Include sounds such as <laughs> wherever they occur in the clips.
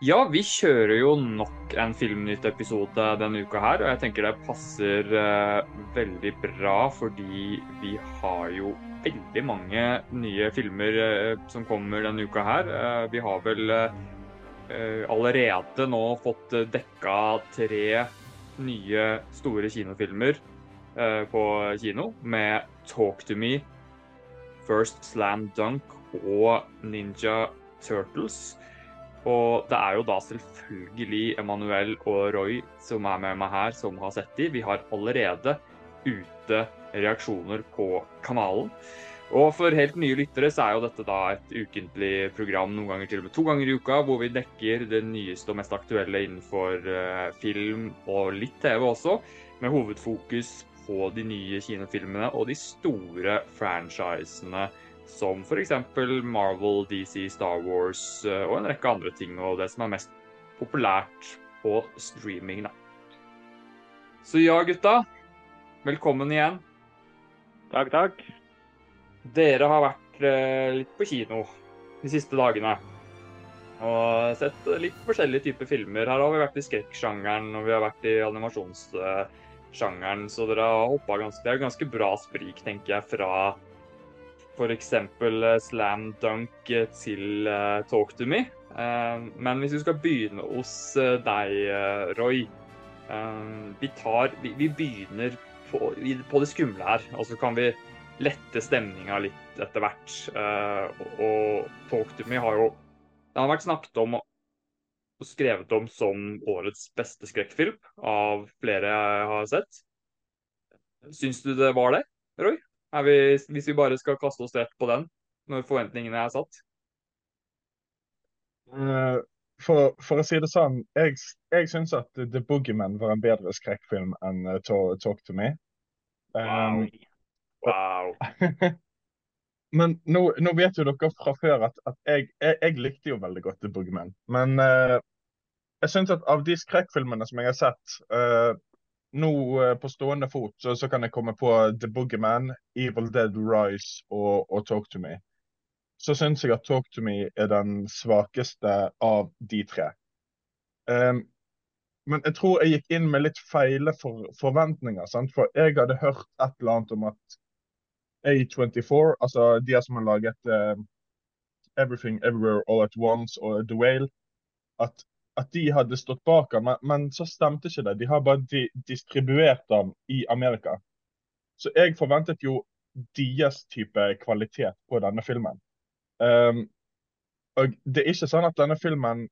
Ja, vi kjører jo nok en Filmnytt-episode denne uka her, og jeg tenker det passer uh, veldig bra fordi vi har jo veldig mange nye filmer uh, som kommer denne uka her. Uh, vi har vel allerede nå fått dekka tre nye store kinofilmer på kino med Talk to Me, First Slam Dunk og Ninja Turtles. Og det er jo da selvfølgelig Emanuel og Roy som er med meg her, som har sett de. Vi har allerede ute reaksjoner på kanalen. Og for helt nye lyttere så er jo dette da et ukentlig program, noen ganger til og med to ganger i uka, hvor vi dekker det nyeste og mest aktuelle innenfor uh, film og litt TV også, med hovedfokus på de nye kinofilmene og de store franchisene som f.eks. Marvel, DC, Star Wars eh, og en rekke andre ting, og det som er mest populært på streaming. Da. Så ja, gutta. Velkommen igjen. Takk, takk. Dere har vært eh, litt på kino de siste dagene. Og sett litt forskjellige typer filmer. Her har vi vært i skrekksjangeren, og vi har vært i animasjonssjangeren. Så dere har hoppa ganske Det er ganske bra sprik, tenker jeg, fra f.eks. Eh, slam dunk eh, til uh, talk to me. Men hvis vi skal begynne hos deg, Roy vi, tar, vi begynner på, på, det skumle her. Og så kan vi lette stemninga litt etter hvert. og Talk to me har jo Det har vært snakket om og skrevet om som årets beste skrekkfilm av flere jeg har sett. Syns du det var det, Roy? Vi, hvis vi bare skal kaste oss rett på den, når forventningene er satt? Uh, for, for, å si det sånn, jeg, jeg syns at The Boogeyman var en bedre skrekkfilm enn uh, Talk to Me. Um, wow. wow. <laughs> Men nå, nå, vet jo dere fra før at, at jeg, jeg, jeg, likte jo veldig godt The Boogeyman. Men uh, jeg syns at av de skrekkfilmene som jeg har sett, uh, nå eh, på stående fot så, så, kan jeg komme på The Boogeyman, Evil Dead Rise og, og Talk to Me. Så syns jeg at Talk to Me er den svakeste av de tre. Um, men jeg tror jeg gikk inn med litt feile for, forventninger. Sant? For jeg hadde hørt et eller annet om at A24, altså de som har laget uh, Everything Everywhere All At Once og The Whale, at at de hadde stått bak ham, men, men, så stemte ikke det. De har bare di distribuert ham i Amerika. Så jeg forventet jo deres type kvalitet på denne filmen. Um, og det er ikke sånn at denne filmen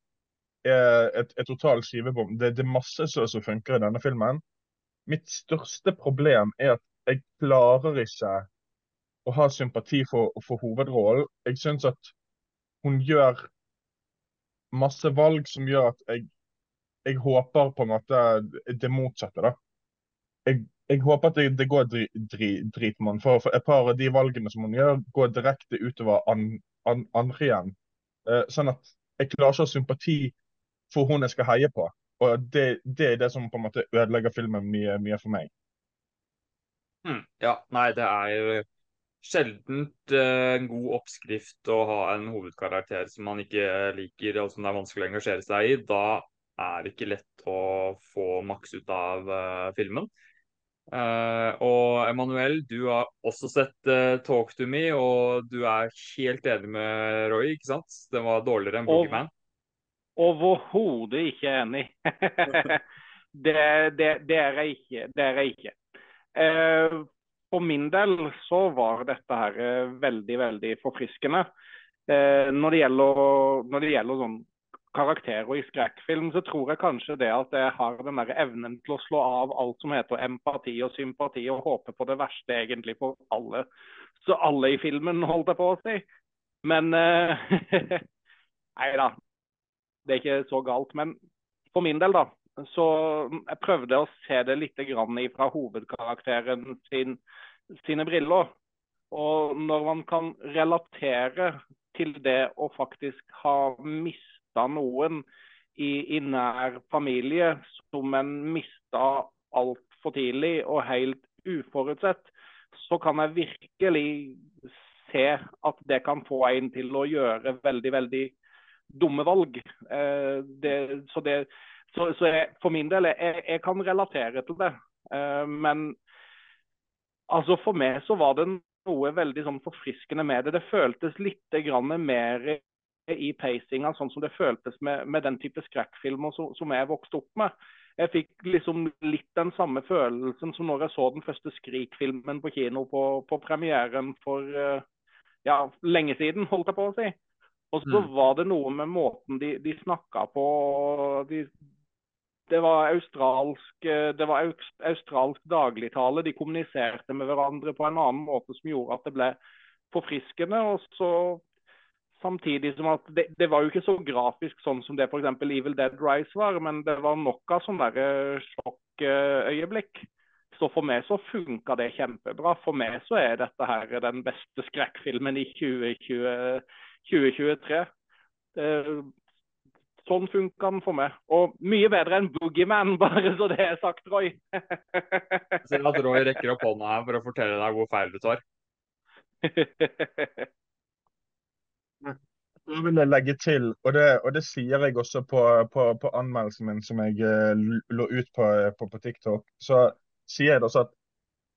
er et, et total skivebom. Det, det, er masse som funker i denne filmen. Mitt største problem er at jeg klarer ikke å ha sympati for, for hovedrollen. Jeg syns at hun gjør masse valg som gjør at jeg, jeg håper på en måte det motsatte. da. Jeg, jeg håper at det, det går dri, dri, dritmann. For, for, et par av de valgene som hun gjør, går direkte utover an, an, andre igjen. Eh, sånn at jeg klarer ikke å ha sympati for hun jeg skal heie på. Og det, det, er det som på en måte ødelegger filmen mye, mye for meg. Hmm, ja, nei, det er jo sjeldent uh, en god oppskrift å ha en hovedkarakter som man ikke liker og som det er vanskelig å engasjere seg i. Da er det ikke lett å få maks ut av uh, filmen. Og Emanuel, du har også sett Talk to me, og du er helt enig med Roy, ikke sant? Den var dårligere enn Boogeyman? Overhodet ikke enig. <laughs> det, det, det, er jeg ikke. Det er jeg ikke. For min del så var dette her eh, veldig, veldig forfriskende. Eh, når det gjelder, når det gjelder sånn karakterer i skrekkfilm, så tror jeg kanskje det at jeg har den der evnen til å slå av alt som heter empati og sympati, og håpe på det verste egentlig for alle. Så alle i filmen, holdt jeg på å si. Men eh, <laughs> Nei da. Det er ikke så galt. Men for min del, da, så jeg prøvde å se det litt fra hovedkarakteren sin, sine briller. Og når man kan relatere til det å faktisk ha mista noen i, i, nær familie som en mista altfor tidlig og helt uforutsett, så kan jeg virkelig se at det kan få en til å gjøre veldig, veldig dumme valg. Eh, det, så, det, så, så jeg, for min del, jeg, jeg, kan relatere til det. Uh, men altså for meg så var det noe veldig sånn forfriskende med det. Det føltes litt mer i pacinga, sånn som det føltes med, med den type skrekkfilmer som, som, jeg vokste opp med. Jeg fikk liksom litt den samme følelsen som når jeg så den første Skrik-filmen på kino på, på premieren for uh, ja, lenge siden, holdt jeg på å si. Og så mm. var det noe med måten de, de snakka på. De, det var australsk, eh, det var australsk dagligtale. De kommuniserte med hverandre på en annen måte som gjorde at det ble forfriskende. Og så Samtidig som at det, det, var jo ikke så grafisk sånn som det f.eks. Evil Dead Rise var, men det var nok av sånne sjokkøyeblikk. Så for meg så funka det kjempebra. For meg så er dette her den beste skrekkfilmen i 2020, 2023. Sånn funka den for meg. Og mye bedre enn Boogieman, <laughs> bare så det er sagt, Roy. Ser at Roy rekker opp hånda her for å fortelle deg hvor feil du tar. <laughs> Jeg vil legge til, og det, og det sier jeg også på, på, på, anmeldelsen min som jeg uh, lå ut på, på, på, TikTok, så sier jeg også at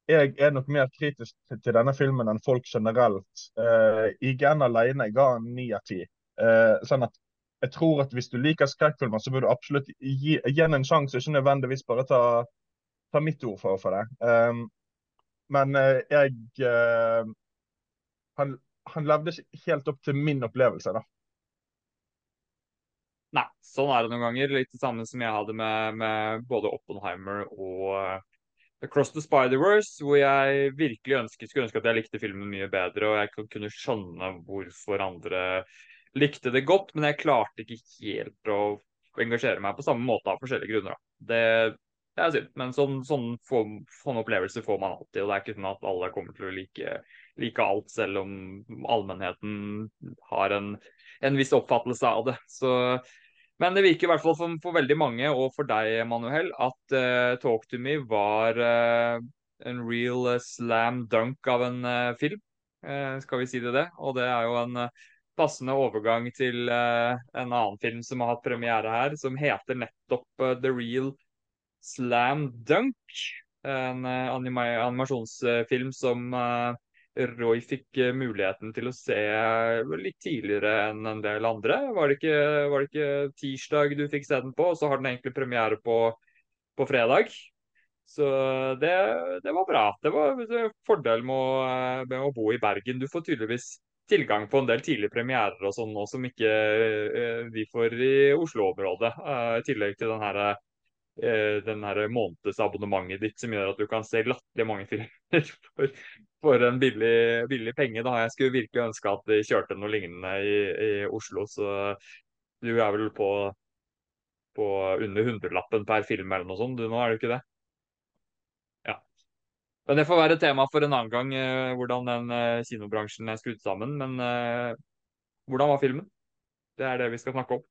jeg er nok mer kritisk til, til denne filmen enn folk generelt. Uh, IGN alene ga en ni av ti. Uh, sånn at jeg tror at hvis du liker skrekkfilmer, så bør du absolutt gi, gi en sjanse, ikke nødvendigvis bare ta, ta mitt ord for, for det. Um, men jeg han, han levde ikke helt opp til min opplevelse, da. Nei, sånn er det noen ganger. Litt det samme som jeg hadde med, med både Oppenheimer og uh, Across the Spider-Verse, hvor jeg virkelig ønske, skulle ønske at jeg likte filmen mye bedre, og jeg kunne skjønne hvorfor andre likte det godt, men jeg klarte ikke helt å engasjere meg på samme måte av forskjellige grunner. Det, det er synd, men sånn, sånn, sånne opplevelser får man alltid. og Det er ikke sånn at alle kommer til å like, like alt, selv om allmennheten har en, en, viss oppfattelse av det. Så, men det virker i hvert fall for, for, veldig mange, og for deg, Manuel, at uh, Talk to me var uh, en real uh, slam dunk av en film. skal vi si det det? Og det er jo en passende overgang til en annen film som har hatt premiere her, som heter nettopp The Real Slam Dunk. En uh, anima animasjonsfilm som uh, Roy fikk uh, muligheten til å se litt tidligere enn en del andre. Var det, ikke, var det ikke tirsdag du fikk se den på, og så har den egentlig premiere på, på fredag? Så det, det, var bra. Det var en fordel med med å, bo i Bergen. Du får tydeligvis tilgang på en del tidlige premierer og sånn nå som ikke vi får i Oslo-området. I tillegg til den her Eh, den her månedsabonnementet ditt som gjør at du kan se latterlig mange filmer <laughs> for, for en billig, billig, penge. Da. Jeg skulle virkelig ønske at de kjørte noe lignende i, i Oslo. Så du er vel på, på under hundrelappen per film eller noe sånt du nå, er du ikke det? Men det får være tema for en annen gang, eh, hvordan den eh, kinobransjen er skrudd sammen. Men eh, hvordan var filmen? Det er det vi skal snakke om.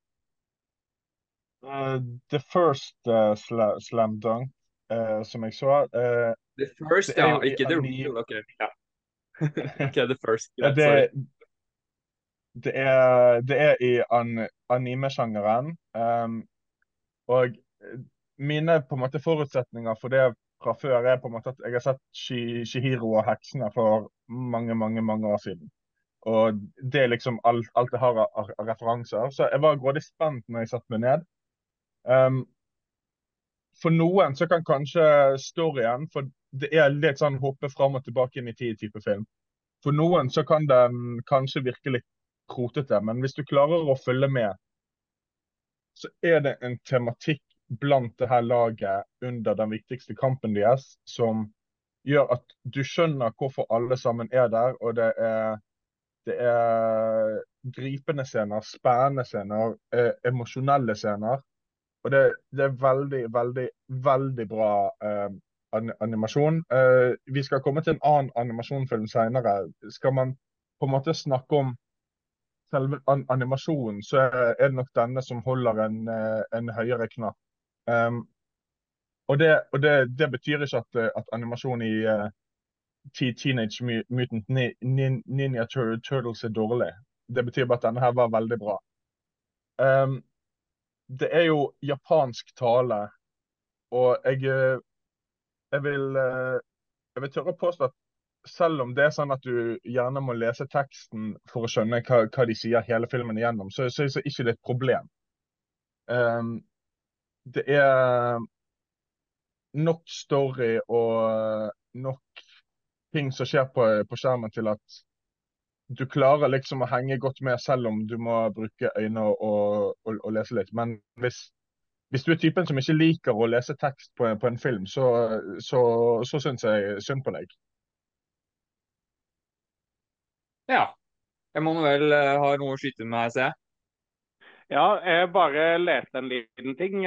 Uh, the first uh, sla slam dunk uh, som jeg så The first, ja. Ikke the real. OK. Ja. <laughs> okay, the first. Yeah, det, det, er, det er i an anime-sjangeren. Um, og mine på en måte forutsetninger for det fra før er på en måte at jeg har sett Shihiro og heksene for mange, mange, mange år siden. Og det er liksom alt, alt jeg har av referanser. Så jeg var grådig spent når jeg satte meg ned. Um, for noen så kan kanskje storyen For det er litt sånn hoppe fram og tilbake inn i tid-type film. For noen så kan den kanskje virke litt krotete, men hvis du klarer å følge med, så er det en tematikk blant det her laget under den viktigste kampen deres som gjør at du skjønner hvorfor alle sammen er der. Og det er, det er gripende scener, spennende scener, eh, emosjonelle scener. Og det, det, er veldig, veldig, veldig bra eh, animasjon. Eh, vi skal komme til en annen animasjonfilm senere. Skal man på en måte snakke om selve an animasjonen, så er det nok denne som holder en, eh, en høyere knapp. Um, og, det, og det, det, betyr ikke at, at animasjon i uh, Teenage Mutant Ninja Turtles er dårlig. Det betyr bare at denne her var veldig bra. Um, det er jo japansk tale, og jeg, eh, jeg vil jeg vil tørre å påstå at selv om det er sånn at du gjerne må lese teksten for å skjønne hva, hva de sier hele filmen igjennom, så, så, så er ikke et problem. Um, det er nok story og nok ting som skjer på, på, skjermen til at du klarer liksom å henge godt med, selv om du må bruke øyne og, og, og lese litt. Men hvis, hvis, du er typen som ikke liker å lese tekst på, på en film, så, så, så syns jeg synd på deg. Ja. Emanuel vel har noe å skyte med ser jeg. Ja, jeg bare leste en liten ting.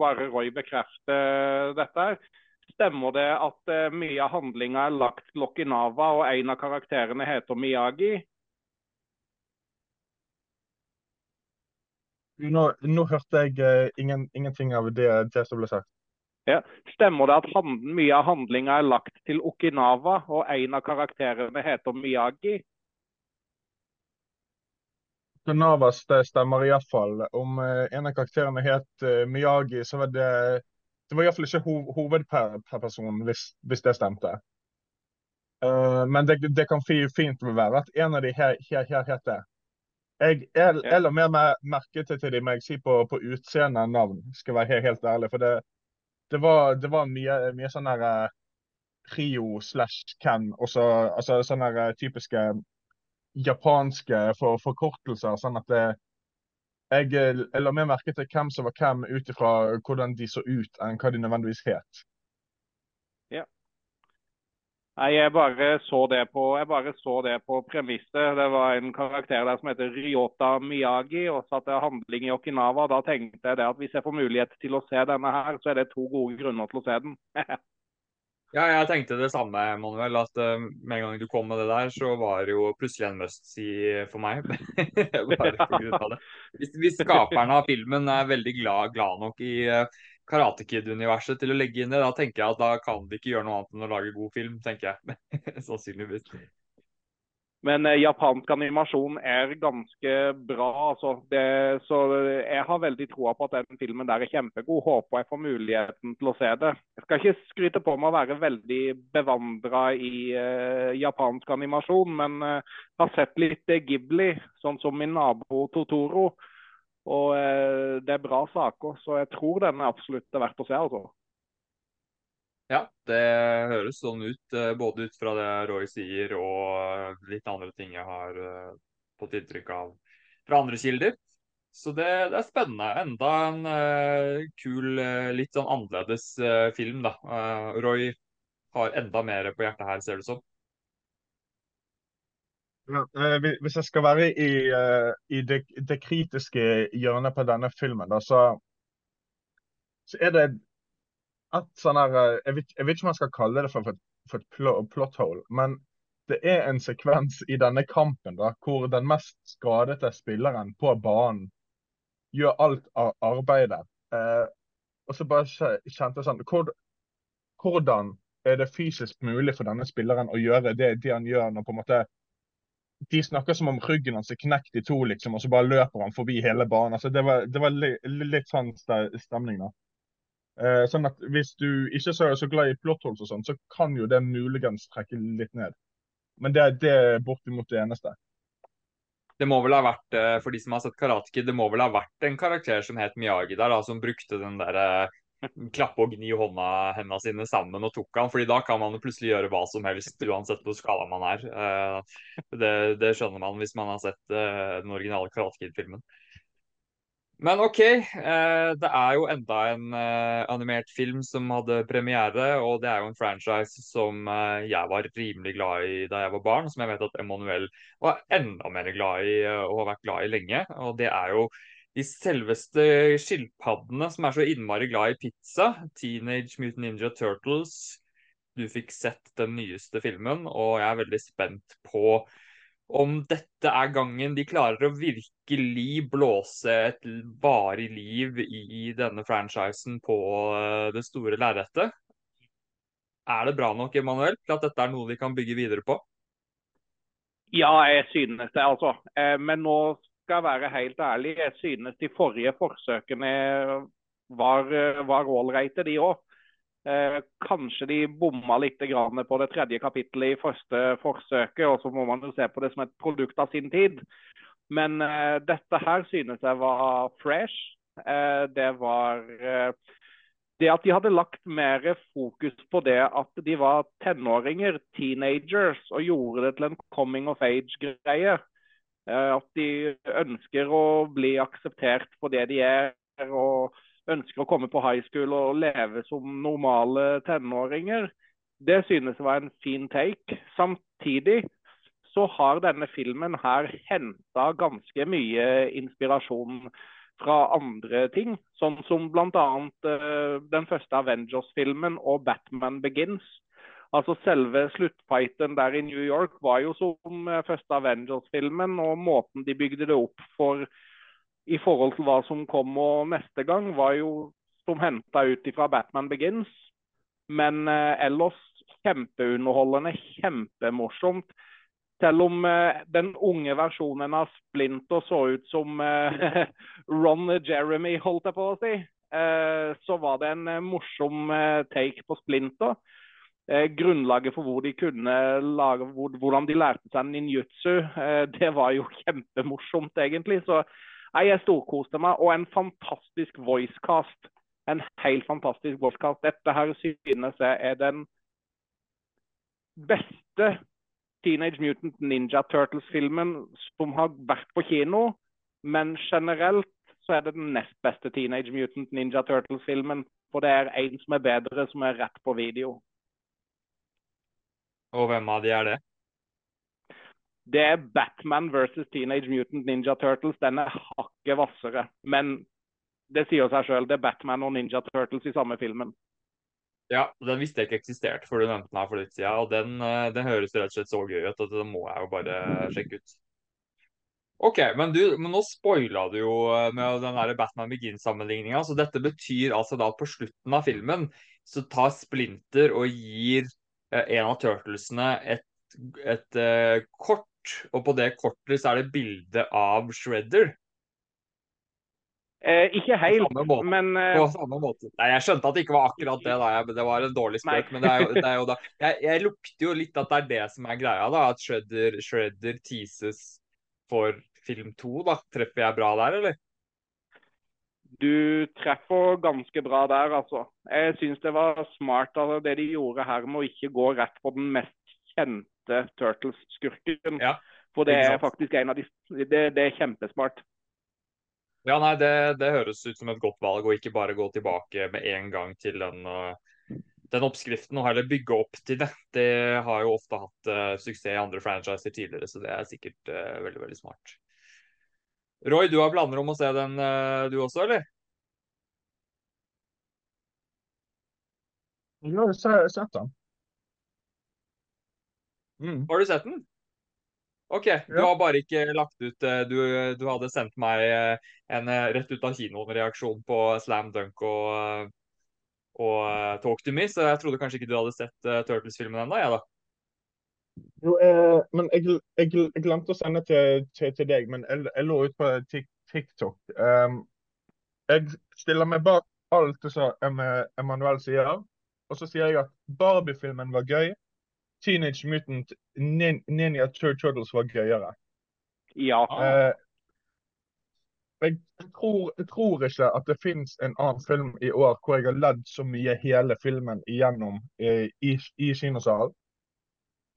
Bare Roy bekrefter dette. Stemmer det at eh, mye av handlinga er lagt til Okinawa, og en av karakterene heter Miyagi? Nå, nå hørte jeg ingen, ingenting av det, det, som ble sagt. Ja. Stemmer det at hand, mye av handlinga er lagt til Okinawa, og en av karakterene heter Miyagi? Navas det stemmer iallfall. Om uh, en av karakterene het uh, Miyagi, så var det det var iallfall ikke ho hovedpersonen, hvis, hvis, det stemte. Uh, men det, det, kan fint være at en av de her, her, her het det. Jeg, jeg, jeg la mer merke til, til de må jeg si på, på utseende enn navn, skal være helt, helt ærlig. For det, det, var, det var, mye, mye sånn her Rio slash Ken, og så altså, sånne typiske japanske for, forkortelser. sånn at det, jeg, jeg la mer merke til hvem som var hvem ut ifra hvordan de så ut, enn hva de nødvendigvis het. Ja. Nei, jeg bare så det på, jeg premisset. Det var en karakter der som heter Ryota Miyagi, og satte handling i Okinawa. Da tenkte jeg at hvis jeg får mulighet til å se denne her, så er det to gode grunner til å se den. <laughs> Ja, jeg tenkte det samme, Manuel. At uh, med en gang du kom med det der, så var det jo plutselig en must-see for meg. <laughs> Bare på det. Hvis, hvis, skaperne av filmen er veldig glad, glad nok i uh, Karate Kid-universet til å legge inn det, da tenker jeg at da kan de ikke gjøre noe annet enn å lage god film, tenker jeg. <laughs> Sannsynligvis. Men eh, japansk animasjon er ganske bra. altså. Det, så jeg har veldig troa på at den filmen der er kjempegod. Håper jeg får muligheten til å se det. Jeg skal ikke skryte på meg å være veldig bevandra i eh, japansk animasjon, men eh, har sett litt Ghibli, sånn som min nabo Totoro. Og eh, det er bra saker, så jeg tror den er absolutt verdt å se. altså. Ja, det høres sånn ut, eh, både ut fra det Roy sier og litt andre ting jeg har uh, fått inntrykk av fra andre kilder. Så det, det er spennende. Enda en uh, kul, litt sånn annerledes film, da. Roy har enda mer på hjertet her, ser det som. Ja, hvis jeg skal være i, i det, det, kritiske hjørnet på denne filmen, da, så, så er det et sånn her eh, jeg vet, ikke om jeg skal kalle det for, for, et plot, plot hole, men det er en sekvens i denne kampen da, hvor den mest skadete spilleren på banen gjør alt av arbeidet. Eh, og så bare kjente jeg sånn hvor, Hvordan er det fysisk mulig for denne spilleren å gjøre det, det han gjør når på en måte de snakker som om ryggen hans er knekt i to, liksom, og så bare løper han forbi hele banen. Altså, det var, det var li, litt sånn stemning, da. Eh, sånn at Hvis du ikke er så glad i plot og sånn, så kan jo det muligens trekke litt ned. Men det, det er bortimot det eneste. Det må vel ha vært, eh, for de som har sett Karate Kid, det må vel ha vært en karakter som het Miyagi der, da, som brukte den der eh, <laughs> klappe og gni hånda hendene sine sammen og tok han, fordi da kan man jo plutselig gjøre hva som helst uansett hvor skala man er. Det, det, skjønner man hvis man har sett den originale Karate Kid-filmen. Men OK, eh, det er jo enda en eh, animert film som hadde premiere, og det er jo en franchise som eh, jeg var rimelig glad i da jeg var barn, som jeg vet at Emanuel var enda mer glad i og har vært glad i lenge. Og det er jo de selveste skilpaddene som er så innmari glad i pizza. Teenage Mutant Ninja Turtles. Du fikk sett den nyeste filmen, og jeg er veldig spent på om dette er gangen de klarer å virkelig blåse et varig liv i denne franchisen på eh, det store lerretet. Er det bra nok Emanuel, til at dette er noe de kan bygge videre på? Ja, jeg synes det. altså. Eh, men nå skal jeg være helt ærlig, jeg synes de forrige forsøkene var var ålreite, de òg. Eh, kanskje de bomma litt på det tredje kapittelet i første forsøket, og så må man jo se på det som et produkt av sin tid. Men uh, dette her synes jeg var fresh. Uh, det var det at de hadde lagt mer fokus på det at de var tenåringer, teenagers, og gjorde det til en coming of age-greie. At de ønsker å bli akseptert for det de er, og ønsker å komme på high school og leve som normale tenåringer. Det synes jeg var en fin take. Samtidig så har denne filmen her henta ganske mye inspirasjon fra andre ting. Sånn som bl.a. Uh, den første Avengers-filmen og Batman Begins. Altså Selve sluttfighten der i New York var jo som uh, første Avengers-filmen, og måten de bygde det opp for i forhold til hva som kommer neste gang, var jo som henta ut fra Batman Begins. Men eh, ellers kjempeunderholdende, kjempemorsomt. Selv om eh, den unge versjonen av Splinter så ut som eh, <laughs> Ron Jeremy, holdt jeg på å si, uh, så var det en morsom take på Splinter. grunnlaget for hvor de kunne lage, hvor, hvordan de lærte seg ninjutsu, <laughs> det var jo kjempemorsomt, egentlig. Så jeg storkoste meg. Og en fantastisk voicecast. En helt fantastisk voicecast. Dette her synes jeg er den beste Teenage Mutant Ninja Turtles-filmen som har vært på kino. Men generelt så er det den nest beste Teenage Mutant Ninja Turtles-filmen. For det er en som er bedre, som er rett på video. Og hvem av de er det? Det er Batman versus Teenage Mutant Ninja Turtles. Den er hakket hvassere. Men det sier seg sjøl. Det er Batman og Ninja Turtles i samme filmen. Ja, den visste jeg ikke eksisterte før du nevnte den her for litt siden. Og den, eh, den, høres rett og slett så gøy ut at den må jeg jo bare sjekke ut. OK, men du, men nå spoila du jo eh, med den der Batman Begins-sammenligninga. Så dette betyr altså da at på slutten av filmen så tar Splinter og gir eh, en av turtlesene et, et et kort, og på det kortet så er det bilde av Shredder. Eh, ikke helt, måte, men eh, På samme måte. Nei, Jeg skjønte at det ikke var akkurat det. da, Det var en dårlig spøk. Men det er jo, det er jo da jeg, jeg, lukter jo litt at det er det som er greia. da, At Shredder, Shredder teases for film to. da. Treffer jeg bra der, eller? Du treffer ganske bra der, altså. Jeg syns det var smart altså, det de gjorde her med å ikke gå rett på den mest kjente Turtles-skurken. Ja, for det er faktisk en av de Det, det er kjempesmart. Ja, nei, det, det, høres ut som et godt valg å ikke bare gå tilbake med en gang til den, uh, den oppskriften, og heller bygge opp til det. Det har jo ofte hatt uh, suksess i andre franchiser tidligere, så det er sikkert uh, veldig, veldig smart. Roy, du har planer om å se den du også, eller? Ja, jeg har sett den. Mm. Har du sett den? OK, du har bare ikke lagt ut eh, Du, du hadde sendt meg eh, en eh, rett ut av kinoen-reaksjon på Slam Dunk og, og Talk to Me, så jeg trodde kanskje ikke du hadde sett Turtles-filmen ennå, jeg, da. Jo, eh, men jeg, jeg, jeg, glemte å sende til, til, til deg, men jeg, jeg lå ut på TikTok. Um, jeg stiller meg bak alt som Emanuel sier, og så sier jeg at Barbie-filmen var gøy. Teenage Mutant Ninja Turtles var gøyere. Ja. Eh, jeg, tror, jeg, tror, ikke at det finnes en annen film i år hvor jeg har ledd så mye hele filmen igjennom eh, i, i kinosalen.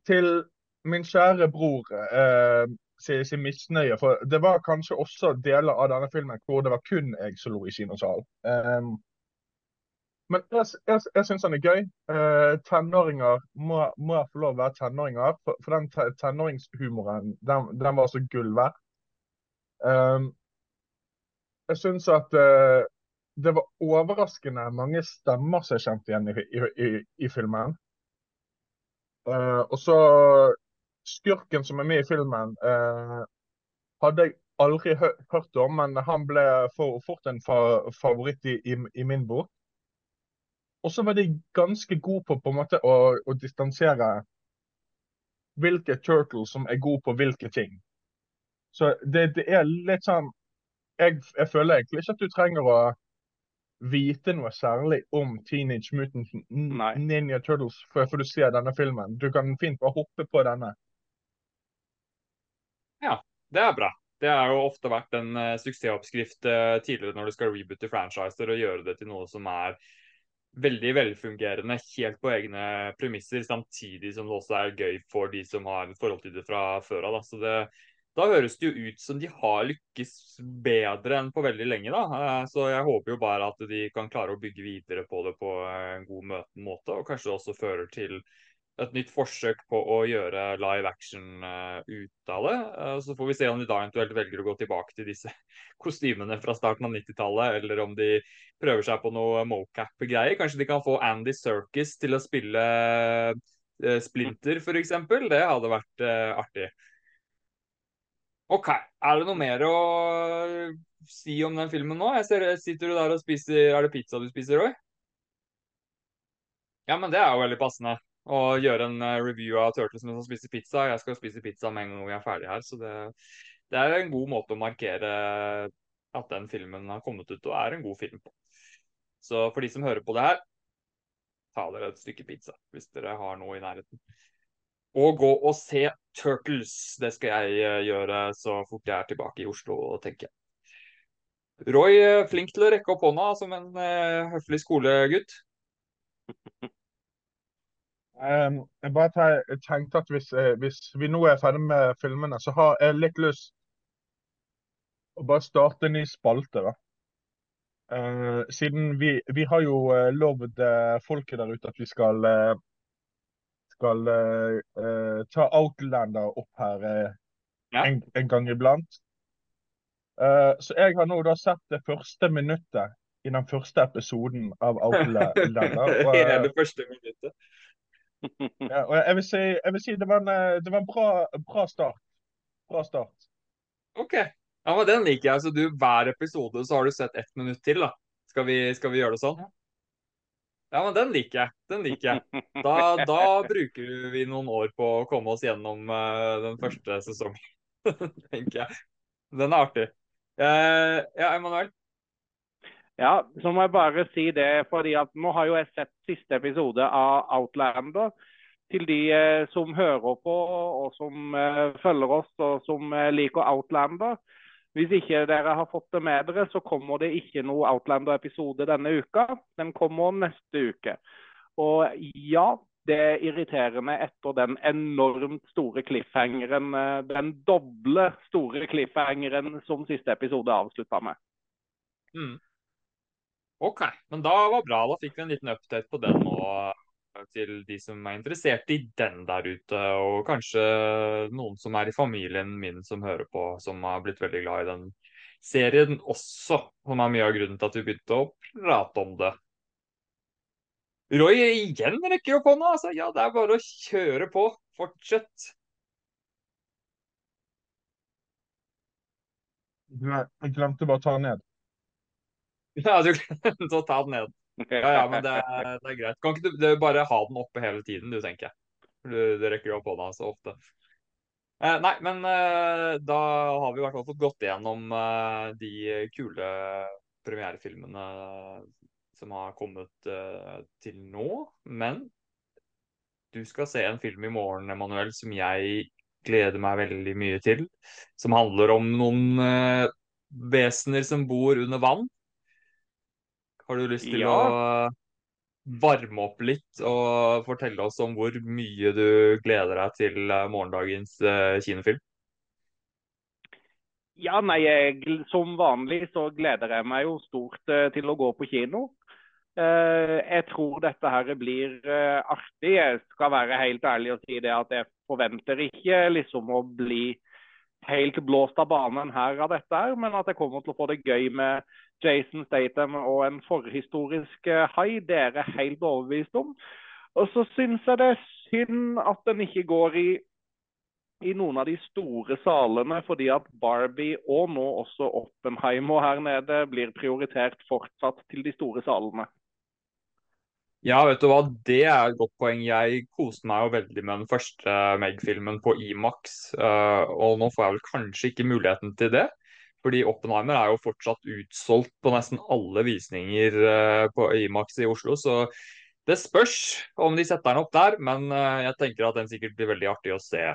Til min kjære bror eh, sin, sin misnøye, for det var kanskje også deler av denne filmen hvor det var kun jeg som lo i kinosalen. Um, men jeg, jeg, jeg syns den er gøy. Eh, tenåringer må, må få lov å være tenåringer. For, for den te, tenåringshumoren, den, den, var så gull verdt. Um, jeg syns at uh, det var overraskende mange stemmer som jeg kjente igjen i, i, i, i filmen. Uh, og så Skurken som er med i filmen, hadde jeg aldri hørt om, men han ble for, fort en fa favoritt i, i min bok. Og så var de ganske gode på, på en måte å, å distansere hvilke turtles som er gode på hvilke ting. Så det, det er litt sånn jeg, jeg, føler egentlig ikke at du trenger å vite noe særlig om Teenage Mutant Ninja Turtles før, før du ser denne filmen. Du kan fint bare hoppe på denne. Ja, det er bra. Det har jo ofte vært en uh, suksessoppskrift uh, tidligere når du skal reboote franchiser og gjøre det til noe som er veldig velfungerende helt på egne premisser, samtidig som det også er gøy for de som har et forhold til det fra før av. Så da høres det jo ut som de har lykkes bedre enn på veldig lenge. da. Eh, så jeg håper jo bare at de kan klare å bygge videre på det på en god måte, og kanskje det også fører til et nytt forsøk på å gjøre live action uh, ut av det. Uh, så får vi se om de da eventuelt velger å gå tilbake til disse <laughs> kostymene fra starten av 90-tallet, eller om de prøver seg på noe mocap-greier. Kanskje de kan få Andy Circus til å spille uh, Splinter, f.eks. Det hadde vært artig. OK. Er det noe mer å si om den filmen nå? Jeg ser, Sitter du der og spiser Er det pizza du spiser, òg? Ja, men det er jo veldig passende å gjøre en eh, review av Turtles mens han spiser pizza. Jeg skal spise pizza med en gang vi er ferdig her, så det, det, er en god måte å markere at den filmen har kommet ut og er en god film på. Så for de som hører på det her, ta dere et stykke pizza hvis dere har noe i nærheten og gå og se Turtles. Det skal jeg eh, gjøre så fort jeg er tilbake i Oslo, tenker jeg. Roy, eh, flink til å rekke opp hånda som en høflig skolegutt. <laughs> Um, jeg bare tenkte at hvis, hvis, vi nå er ferdig med filmene, så har jeg litt lyst å bare starte en ny spalte. da. Uh, siden vi, vi, har jo lovd folket der ute at vi skal skal ta Outlander opp her ja. en, en, gang iblant. Uh, så jeg har nå da sett det første minuttet i den første episoden av <laughs> Outlander. Og, I det første minuttet. Ja, og jeg vil si, jeg vil si det var en, det var en bra, bra, start. Bra start. OK. Ja, men Den liker jeg. Så du, hver episode så har du sett ett minutt til, da. Skal vi, skal vi gjøre det sånn? Ja, men den liker jeg. Den liker jeg. Da, da bruker vi noen år på å komme oss gjennom uh, den første sesongen, <laughs> tenker jeg. Den er artig. Uh, ja, Emanuel? Ja, så må jeg bare si det, fordi at nå har jo jeg sett siste episode av Outlander. Til de uh, som hører på og som følger oss og som liker Outlander. Hvis ikke dere har fått det med dere, så kommer det ikke noe Outlander-episode denne uka. Den kommer neste uke. Og ja, det er irriterende etter den enormt store cliffhangeren, eh, den doble store cliffhangeren som siste episode avslutta med. Mm. OK, men da var bra. Da fikk vi en liten update på den nå til de som er interessert i den der ute, og kanskje noen som er i familien min som hører på, som har blitt veldig glad i den serien også, som er mye av grunnen til at vi begynte å prate om det. Roy igjen rekker opp hånda. Altså, ja, det er bare å kjøre på. Fortsett. Jeg glemte bare å ta den ned. <laughs> Ja, du glemte å ta den ned. Ja, ja, men det er, det er greit. Kan ikke du, bare ha den oppe hele tiden, du, tenker jeg. Du, du rekker jo opp hånda så ofte. Eh, nei, men eh, da har vi i hvert fall fått gått igjennom eh, de kule premierefilmene som har kommet eh, til nå. Men du skal se en film i morgen, Emanuel, som jeg gleder meg veldig mye til. Som handler om noen eh, vesener som bor under vann. Har du lyst til ja. å varme opp litt og fortelle oss om hvor mye du gleder deg til eh, morgendagens uh, kinofilm? Ja, nei, jeg, Som vanlig så gleder jeg meg jo stort uh, til å gå på kino. Jeg tror dette her blir artig. Jeg skal være helt ærlig og si det at jeg forventer ikke liksom å bli helt blåst av banen her av dette, her, men at jeg kommer til å få det gøy med Jason Statham og en forhistorisk eh, hai. Det er jeg helt overbevist om. Og så syns jeg det er synd at den ikke går i, i noen av de store salene, fordi at Barbie og nå også Oppenheimer her nede blir prioritert fortsatt til de store salene. Ja, vet du hva, det er et godt poeng. Jeg koste meg jo veldig med den første Meg-filmen på Imax, uh, og nå får jeg vel kanskje ikke muligheten til det. Fordi Oppenheimer er jo fortsatt utsolgt på nesten alle visninger uh, på Imax i Oslo, så det spørs om de setter den opp der. Men uh, jeg tenker at den sikkert blir veldig artig å se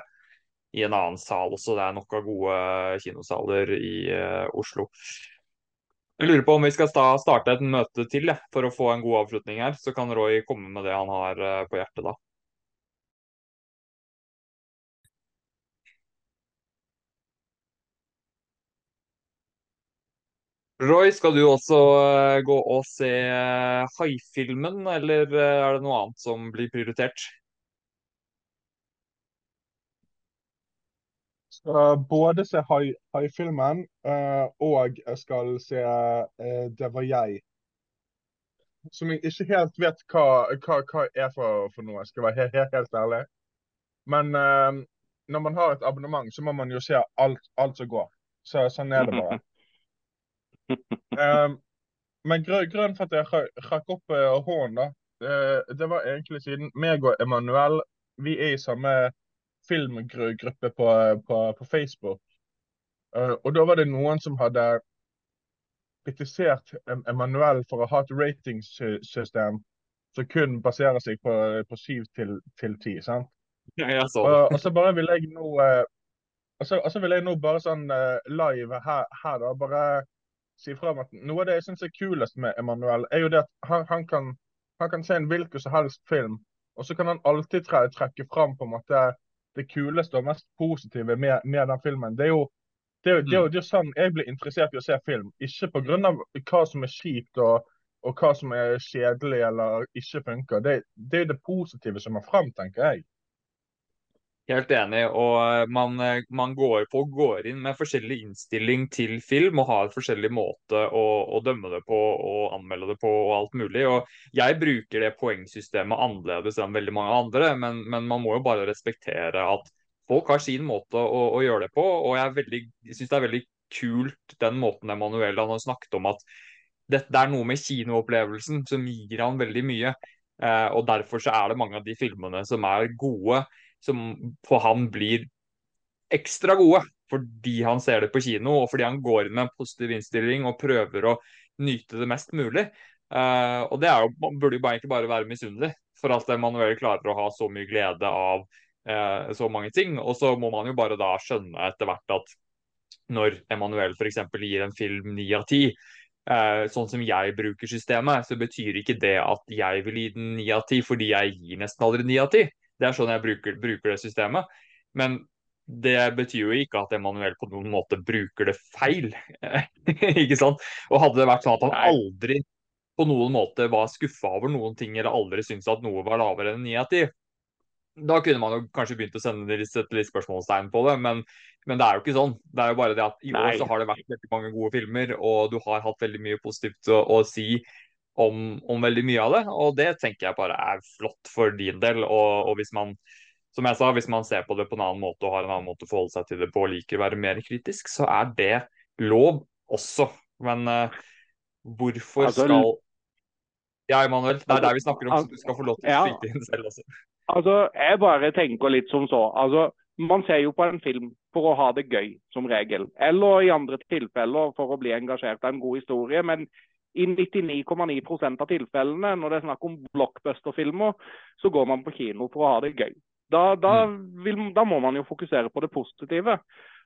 i en annen sal også. Det er nok av gode kinosaler i Oslo. Jeg lurer på om vi skal starte et møte til ja, for å få en god avslutning her. Så kan Roy komme med det han har eh, på hjertet da. Roy, skal du også eh, gå og se eh, haifilmen, eller er det noe annet som blir prioritert? Skal både se haifilmen, uh, og jeg skal se uh, 'Det var jeg'. Som jeg ikke helt vet hva, hva, hva er for, for, noe, jeg skal være helt, helt, ærlig. Men når man har et abonnement, så må man jo se alt, alt som går. Så sånn er det bare. <laughs> Men grunnen for at jeg rakk opp hånden, da, det, det, var egentlig siden meg og Emanuel vi er i samme filmgruppe på, på, på Facebook. Uh, og da var det noen som hadde kritisert Emanuel for å ha et ratingsystem som kun baserer seg på, på 7 til, til 10. sant? Ja, så. Og, og så bare vil jeg nå uh, og så, og så vil jeg nå bare sånn uh, live her, her, da, bare si fra om at noe av det jeg syns er kulest med Emanuel, er jo det at han, han, kan, han kan se en hvilken som helst film, og så kan han alltid tre, trekke fram på en måte det kuleste og mest positive med, med den filmen. Det er, jo, det, er, det, er, det er, sånn jeg blir interessert i å se film. Ikke pga. hva som er kjipt og, og, hva som er kjedelig eller ikke funker. Det, det er det positive som er fram, tenker jeg. Helt enig. og eh, man, eh, man går, på, går inn med forskjellig innstilling til film og har forskjellig måte å, å, dømme det på og anmelde det på og alt mulig. og Jeg bruker det poengsystemet annerledes enn veldig mange andre, men, men man må jo bare respektere at folk har sin måte å, å gjøre det på. og Jeg, jeg syns det er veldig kult den måten Emanuel har snakket om at dette er noe med kinoopplevelsen som gir han veldig mye. Eh, og Derfor så er det mange av de filmene som er gode som for han blir ekstra gode fordi han ser det på kino, og fordi han går inn med en positiv innstilling og prøver å nyte det mest mulig. Uh, og det jo, burde jo bare, egentlig bare være misunnelig for at Emanuel klarer å ha så mye glede av uh, så mange ting. Og så må man jo bare da skjønne etter hvert at når Emanuel f.eks. gir en film ni av ti, uh, sånn som jeg bruker systemet, så betyr ikke det at jeg vil gi den ni av ti fordi jeg gir nesten aldri ni av ti. Det er sånn jeg bruker, bruker det systemet. Men det betyr jo ikke at Emanuel på noen måte bruker det feil. <laughs> ikke sant? Og hadde det vært sånn at han aldri på noen måte var skuffa over noen ting, eller aldri syntes at noe var lavere enn 9 av 10, da kunne man jo kanskje begynt å sende litt, litt spørsmålstegn på det, men, men, det er jo ikke sånn. Det er jo bare det at i år så har det vært veldig mange gode filmer, og du har hatt veldig mye positivt å, å si om, om, veldig mye av det. Og det tenker jeg bare er flott for din del. Og, og, hvis man som jeg sa, hvis man ser på det på en annen måte og har en annen måte å forholde seg til det på og liker å være mer kritisk, så er det lov også. Men uh, hvorfor altså, skal Ja, Emanuel, det er der vi snakker om, så du skal få lov til å skyte inn selv også. Altså, jeg bare tenker litt som så. Altså, man ser jo på en film for å ha det gøy, som regel. Eller i andre tilfeller for å bli engasjert av en god historie. Men i 99,9 av tilfellene når det er snakk om blockbuster-filmer, så går man på kino for å ha det gøy. Da, da, mm. vil, da, må man jo fokusere på det positive.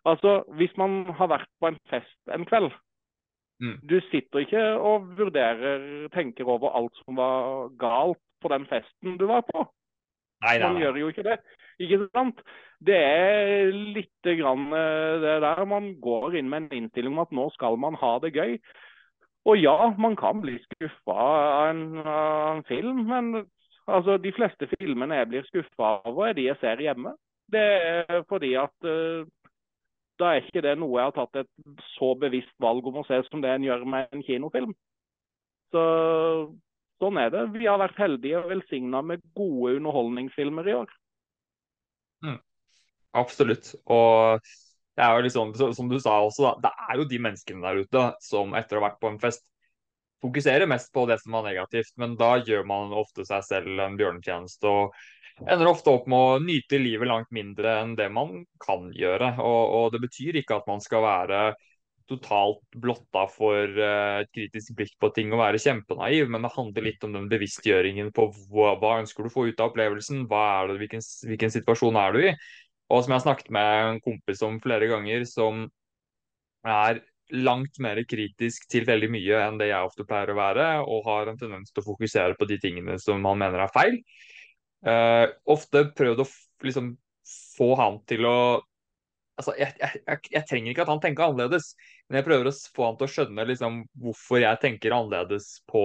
Altså, Hvis man har vært på en fest en kveld mm. Du sitter ikke og vurderer, tenker over alt som var galt på den festen du var på. Nei, nei, nei. Man gjør jo ikke det. Ikke sant? Det er litt grann eh, det der man går inn med en innstilling om at nå skal man ha det gøy. Og ja, man kan bli skuffa av en, av en film, men altså, de fleste filmene jeg blir skuffa over, er de jeg ser hjemme. Det er fordi at uh, da er ikke det noe jeg har tatt et så bevisst valg om å se som det en gjør med en kinofilm. Så sånn er det. Vi har vært heldige og velsigna med gode underholdningsfilmer i år. Mm. Absolutt. Og det er jo liksom, som du sa også, da, det er jo de menneskene der ute som etter å ha vært på en fest fokuserer mest på det som er negativt, men da gjør man ofte seg selv en bjørnetjeneste og ender ofte opp med å nyte livet langt mindre enn det man kan gjøre. Og, og det betyr ikke at man skal være totalt blotta for uh, et kritisk blikk på ting og være kjempenaiv, men det handler litt om den bevisstgjøringen på hva, hva ønsker du å få ut av opplevelsen, hvilken, hvilken situasjon er du i. Og som jeg har snakket med en kompis om flere ganger, som er langt mer kritisk til veldig mye enn det jeg ofte pleier å være, og har en tendens til å fokusere på de tingene som han mener er feil. Uh, ofte prøvd å liksom få han til å altså, jeg, jeg, jeg, trenger ikke at han tenker annerledes, men jeg prøver å få han til å skjønne liksom, hvorfor jeg tenker annerledes på,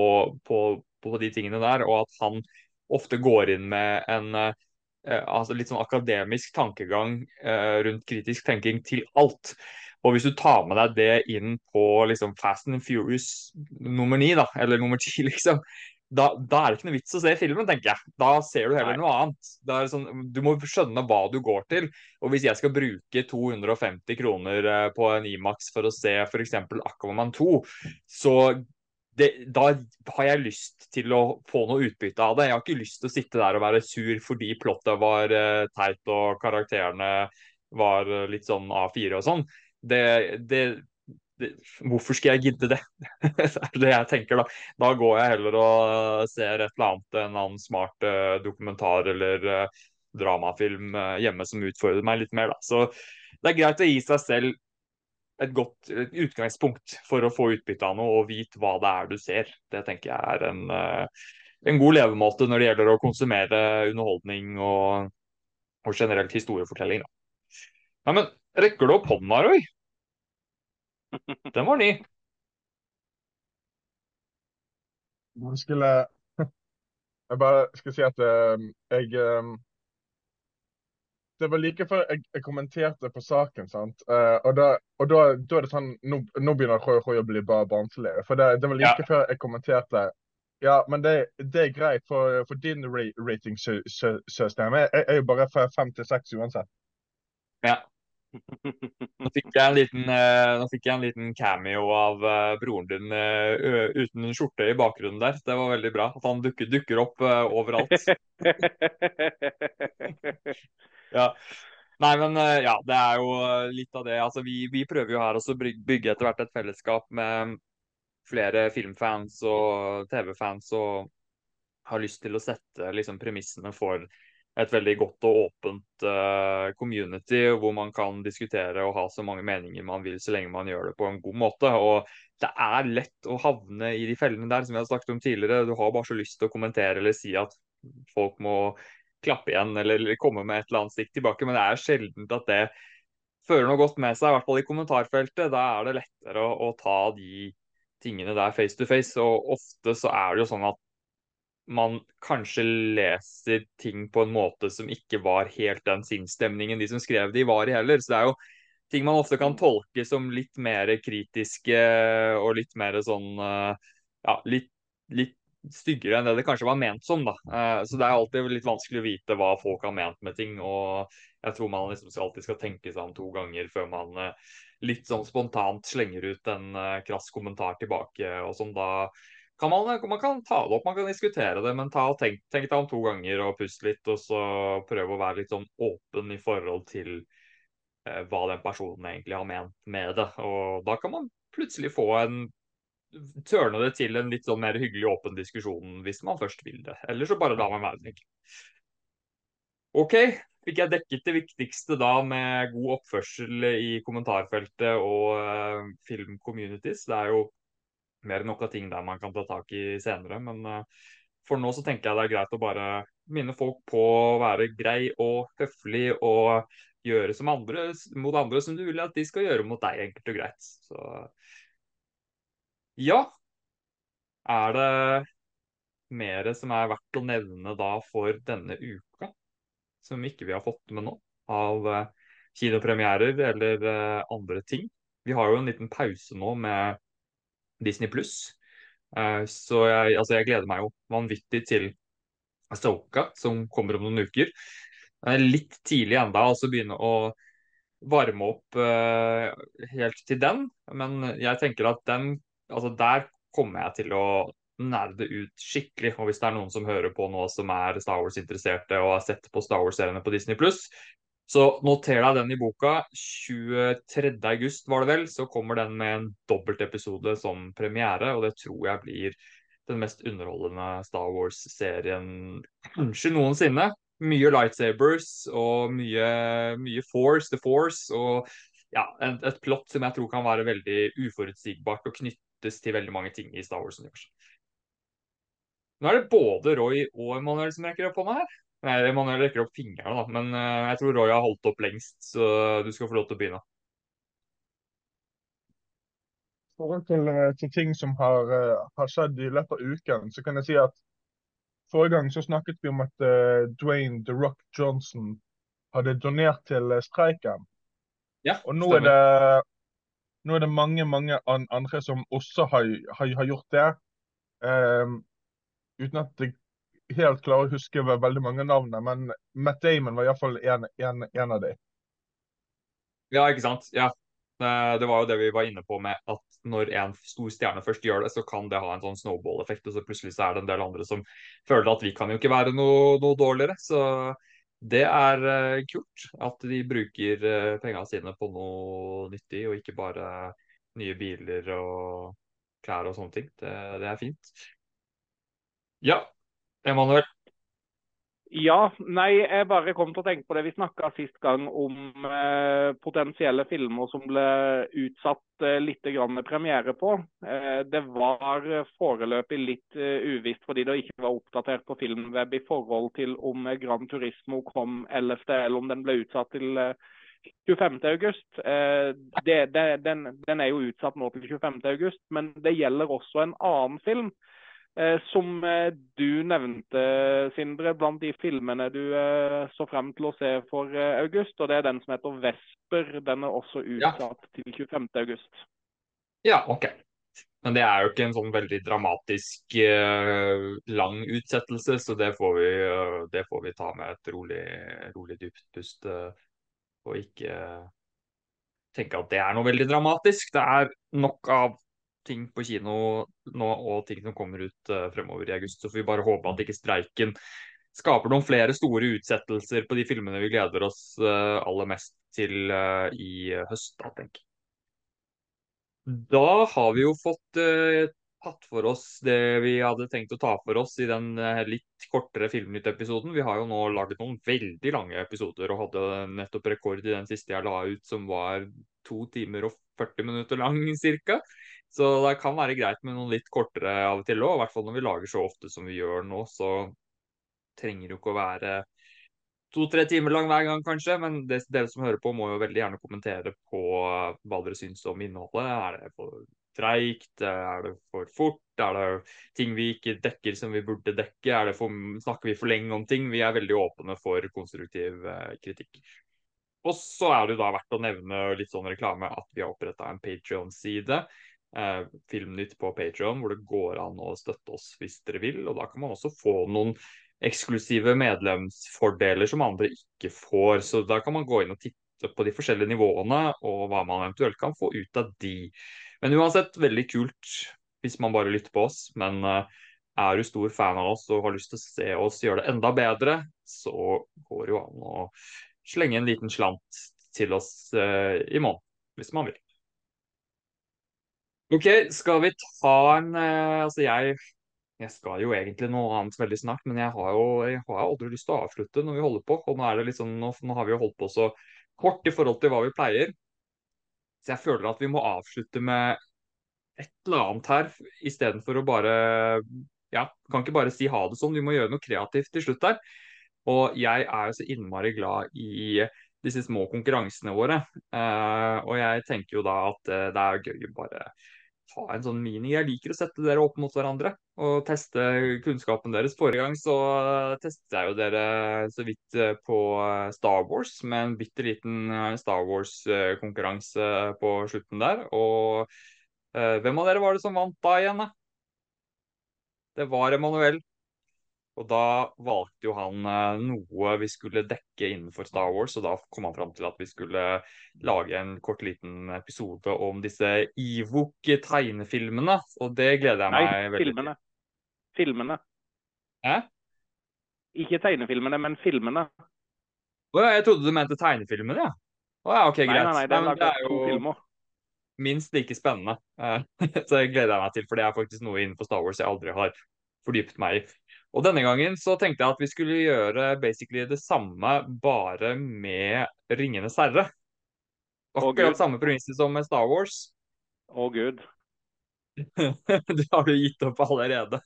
på, på, de tingene der, og at han ofte går inn med en uh, altså litt sånn akademisk tankegang uh, rundt kritisk tenking til alt. Og hvis du tar med deg det inn på liksom, Fast and Furious nummer ni, da, eller nummer ti, <laughs> liksom, da, da, er det ikke noe vits å se filmen, tenker jeg. Da ser du heller Nei. noe annet. Sånn, du må skjønne hva du går til. Og hvis jeg skal bruke 250 kroner eh, på en Imax for å se f.eks. Aquaman 2, så det, da har jeg lyst til å få noe utbytte av det. Jeg har ikke lyst til å sitte der og være sur fordi plottet var uh, teit og karakterene var uh, litt sånn A4 og sånn det, det, det, hvorfor skal jeg gidde det? <laughs> det er det jeg tenker, da. Da går jeg heller og ser et eller annet, en annen smart uh, dokumentar eller dramafilm hjemme som utfordrer meg litt mer, da. Så det er greit å gi seg selv et godt et utgangspunkt for å få utbytte av noe og vite hva det er du ser. Det tenker jeg er en, en god levemåte når det gjelder å konsumere underholdning og, og generelt historiefortelling. Da. Ja, men rekker du opp hånda, Roy? <laughs> Den var ny. Jeg skulle Jeg <laughs> bare skal si at uh, jeg uh, Det var like før jeg, jeg kommenterte på saken, sant. Uh, og da, og da, da, er det sånn Nå, nå begynner Roy å bli bare barnslig. For det, det, var like ja. før jeg kommenterte ja, men det, det er greit, for, for din ratingsystem er, er jo bare fra fem til seks uansett. Ja. Nå fikk jeg en liten, uh, jeg en liten cameo av uh, broren din uh, uten skjorte i bakgrunnen der. Det var veldig bra. At han dukker, dukker opp overalt. <laughs> ja. Nei, men ja, det er jo litt av det. Altså, vi, vi prøver jo her å bygge etter hvert et fellesskap med flere filmfans og TV-fans og har lyst til å sette liksom, premissene for et veldig godt og åpent uh, community hvor man kan diskutere og ha så mange meninger man vil, så lenge man gjør det på en god måte. Og det er lett å havne i de fellene der, som vi har snakket om tidligere. Du har bare så lyst til å kommentere eller si at folk må klappe igjen eller komme med et eller annet stikk tilbake, men det er sjelden at det fører noe godt med seg, i hvert fall i kommentarfeltet. Da er det lettere å, å ta de tingene der face to face. Og ofte så er det jo sånn at man kanskje leser ting på en måte som ikke var helt den sinnsstemningen de som skrev de var i heller. Så det er jo ting man ofte kan tolke som litt mer kritiske og litt mer sånn eh, Ja, litt, litt styggere enn det det kanskje var ment som, da. Eh, så det er alltid litt vanskelig å vite hva folk har ment med ting. Og jeg tror man liksom alltid skal tenke seg om to ganger før man eh, litt sånn spontant slenger ut en krass kommentar tilbake og sånn. Da kan man, man, kan ta det opp, man kan diskutere det, men tenk, tenk deg om to ganger og puste litt, og så prøve å være litt sånn åpen i forhold til eh, hva den personen egentlig har ment med det. Og da kan man plutselig få en Tørne det til en litt sånn mer hyggelig åpen diskusjon hvis man først vil det. Eller så bare la meg være, tenker OK, fikk jeg dekket det viktigste da med god oppførsel i kommentarfeltet og eh, film-communities. Det er jo mer nok av ting der man kan ta tak i senere. Men uh, for nå så tenker jeg det er greit å bare minne folk på å være grei og høflig og gjøre som andre, mot andre som du vil at de skal gjøre mot deg, enkelt og greit. Så ja. Er det mer som er verdt å nevne da for denne uka, som ikke vi har fått med nå, av uh, kinopremierer eller uh, andre ting? Vi har jo en liten pause nå med Disney pluss. Uh, så jeg, altså jeg, gleder meg jo vanvittig til Asoka, som kommer om noen uker. Litt tidlig enda, altså begynne å varme opp uh, helt til den. Men jeg tenker at den Altså, der kommer jeg til å nerde ut skikkelig. Og hvis det er noen som hører på nå som er Star Wars-interesserte og har sett på Star Wars-seriene på Disney pluss, så noter deg den i boka. 23. august var det vel, så kommer den med en dobbeltepisode som premiere, og det tror jeg blir den mest underholdende Star Wars-serien kanskje noensinne. Mye lightsabers og mye, mye Force, The Force, og ja, et, et plott som jeg tror kan være veldig uforutsigbart og knyttes til veldig mange ting i Star Wars-universet. Nå er det både Roy og Emanuel som rekker opp hånda her. Nei, man rekker opp fingrene, da. Men uh, jeg tror Roy har holdt opp lengst, så du skal få lov til å begynne. I forhold til, eh, til, ting som har, uh, har, skjedd i løpet av uken, så kan jeg si at forrige gang så snakket vi om at uh, Dwayne The Rock Johnson hadde donert til streiken. Ja, og nå er, det, nå er det mange mange andre som også har, har, har gjort det. Um, uten at jeg helt klare å huske veldig mange navn, men Matt Damon var iallfall en, en, en av de. Ja, ikke sant. Ja. Det var jo det vi var inne på med at når en stor stjerne først gjør det, så kan det ha en sånn snowball-effekt. Og så plutselig så er det en del andre som føler at vi kan jo ikke være noe, noe dårligere. Så det er uh, kult at de bruker uh, pengene sine på noe nyttig, og ikke bare nye biler og klær og sånne ting. Det, det er fint. Ja, Emanuel? Ja, nei, jeg bare kom til å tenke på det vi snakka sist gang om eh, potensielle filmer som ble utsatt eh, litt grann premiere på. Eh, det var foreløpig litt eh, uvisst fordi det ikke var oppdatert på Filmweb i forhold til om Gran Turismo kom 11., eller om den ble utsatt til 25.8. Eh, den, den er jo utsatt nå til 25.8, men det gjelder også en annen film Eh, som eh, du nevnte, Sindre, blant de filmene du eh, så frem til å se for august. Og det er den som heter 'Vesper'. Den er også utsatt ja. til 25. august. Ja, OK. Men det er jo ikke en sånn veldig dramatisk uh, lang utsettelse, så det får vi, uh, det får vi ta med et rolig, rolig dypt pust. Uh, og ikke tenke at det er noe veldig dramatisk. Det er nok av ting på kino nå og ting som kommer ut uh, fremover i august. Så får vi bare håpe at ikke streiken skaper noen flere store utsettelser på de filmene vi gleder oss uh, aller mest til uh, i høst, da, tenker jeg. Da har vi jo fått tatt for oss det vi hadde tenkt å ta for oss i den litt kortere Filmnytt-episoden. Vi har jo nå laget noen veldig lange episoder og hadde nettopp rekord i den siste jeg la ut, som var to timer og 40 minutter lang cirka. Så det kan være greit med noen litt kortere av og til òg. I hvert fall når vi lager så ofte som vi gjør nå, så trenger det jo ikke å være to-tre timer lang hver gang, kanskje. Men det, dere som hører på, må jo veldig gjerne kommentere på hva dere syns om innholdet. Er det for treigt? Er det for fort? Er det ting vi ikke dekker som vi burde dekke? Er det for, snakker vi for lenge om ting? Vi er veldig åpne for konstruktiv eh, kritikk. Og så er det jo da verdt å nevne litt sånn reklame at vi har oppretta en Patrion-side eh, Filmnytt på Patreon, hvor det går an å støtte oss hvis dere vil. Og da kan man også få noen eksklusive medlemsfordeler som andre ikke får. Så da kan man gå inn og titte på de forskjellige nivåene og hva man eventuelt kan få ut av de. Men uansett, veldig kult hvis man bare lytter på oss. Men eh, er du stor fan av oss og har lyst til å se oss gjøre det enda bedre, så går det jo an å slenge en liten slant til oss eh, i måneden, hvis man vil. OK, skal vi ta en eh, Altså, jeg, jeg skal jo egentlig noe annet veldig snart, men jeg har jo jeg har aldri lyst til å avslutte når vi holder på. Og nå liksom, nå, nå har vi jo holdt på så kort i forhold til hva vi pleier. Så jeg føler at vi må avslutte med et eller annet her, istedenfor å bare Ja, kan ikke bare si ha det sånn, vi må gjøre noe kreativt til slutt her. Og jeg er jo så innmari glad i disse små konkurransene våre. Uh, og jeg tenker jo da at uh, det er gøy å bare ha en sånn mini. Jeg liker å sette dere opp mot hverandre og teste kunnskapen deres. Forrige gang så testet jeg jo dere så vidt eh, på eh, Star Wars med en bitte liten eh, Star Wars-konkurranse på slutten der. Og hvem av dere var det som vant da igjen, da? Det var Emanuel. Og da valgte jo han eh, noe vi skulle dekke innenfor Star Wars, og da kom han fram til at vi skulle lage en kort liten episode om disse Ivok-tegnefilmene. Og det gleder jeg Nei, meg veldig til. filmene. Filmene. Hæ? Ikke tegnefilmene, men filmene. Å ja, jeg trodde du mente tegnefilmene, ja. Å ja, OK, Nei, greit. nei, nei, det er nei, det er jo filmer. minst like spennende. Eh, <laughs> Så det gleder jeg meg til, for det er faktisk noe innenfor Star Wars jeg aldri har fordypet meg i. Og denne gangen så tenkte jeg at vi skulle gjøre basically det samme, bare med Ringenes herre. Akkurat samme premisser som med Star Wars. Å gud. <laughs> Det har du gitt opp allerede.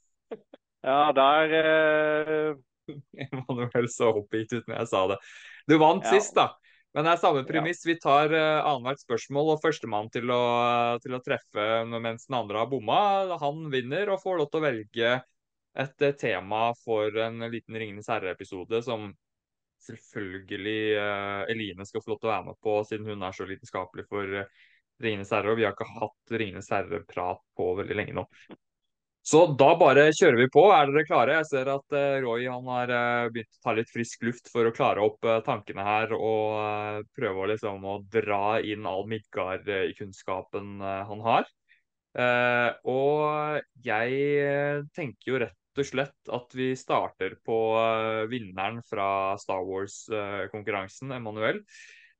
Ja, der eh, <laughs> Emanuel så oppgitt ut når jeg sa det. Du vant Ja. sist, da. Men det er samme Ja. premiss. Vi tar uh, annethvert spørsmål, og førstemann til, å- til å treffe mens den andre har bomma, han vinner og får lov til å velge et eh, tema for en liten Ringenes herre-episode som selvfølgelig uh, Eline skal få lov til å være med på, siden hun er så lidenskapelig for eh, Ringenes herre. Og vi har ikke hatt Ringenes herre-prat på veldig lenge nå. Så da bare kjører vi på. Er dere klare? Jeg ser at uh, Roy han har begynt å ta litt frisk luft for å klare opp tankene her og prøve å liksom å dra inn all Midgard-kunnskapen han har. Og jeg tenker jo rett og slett at vi starter på eh, vinneren fra Star Wars-konkurransen, Emanuel.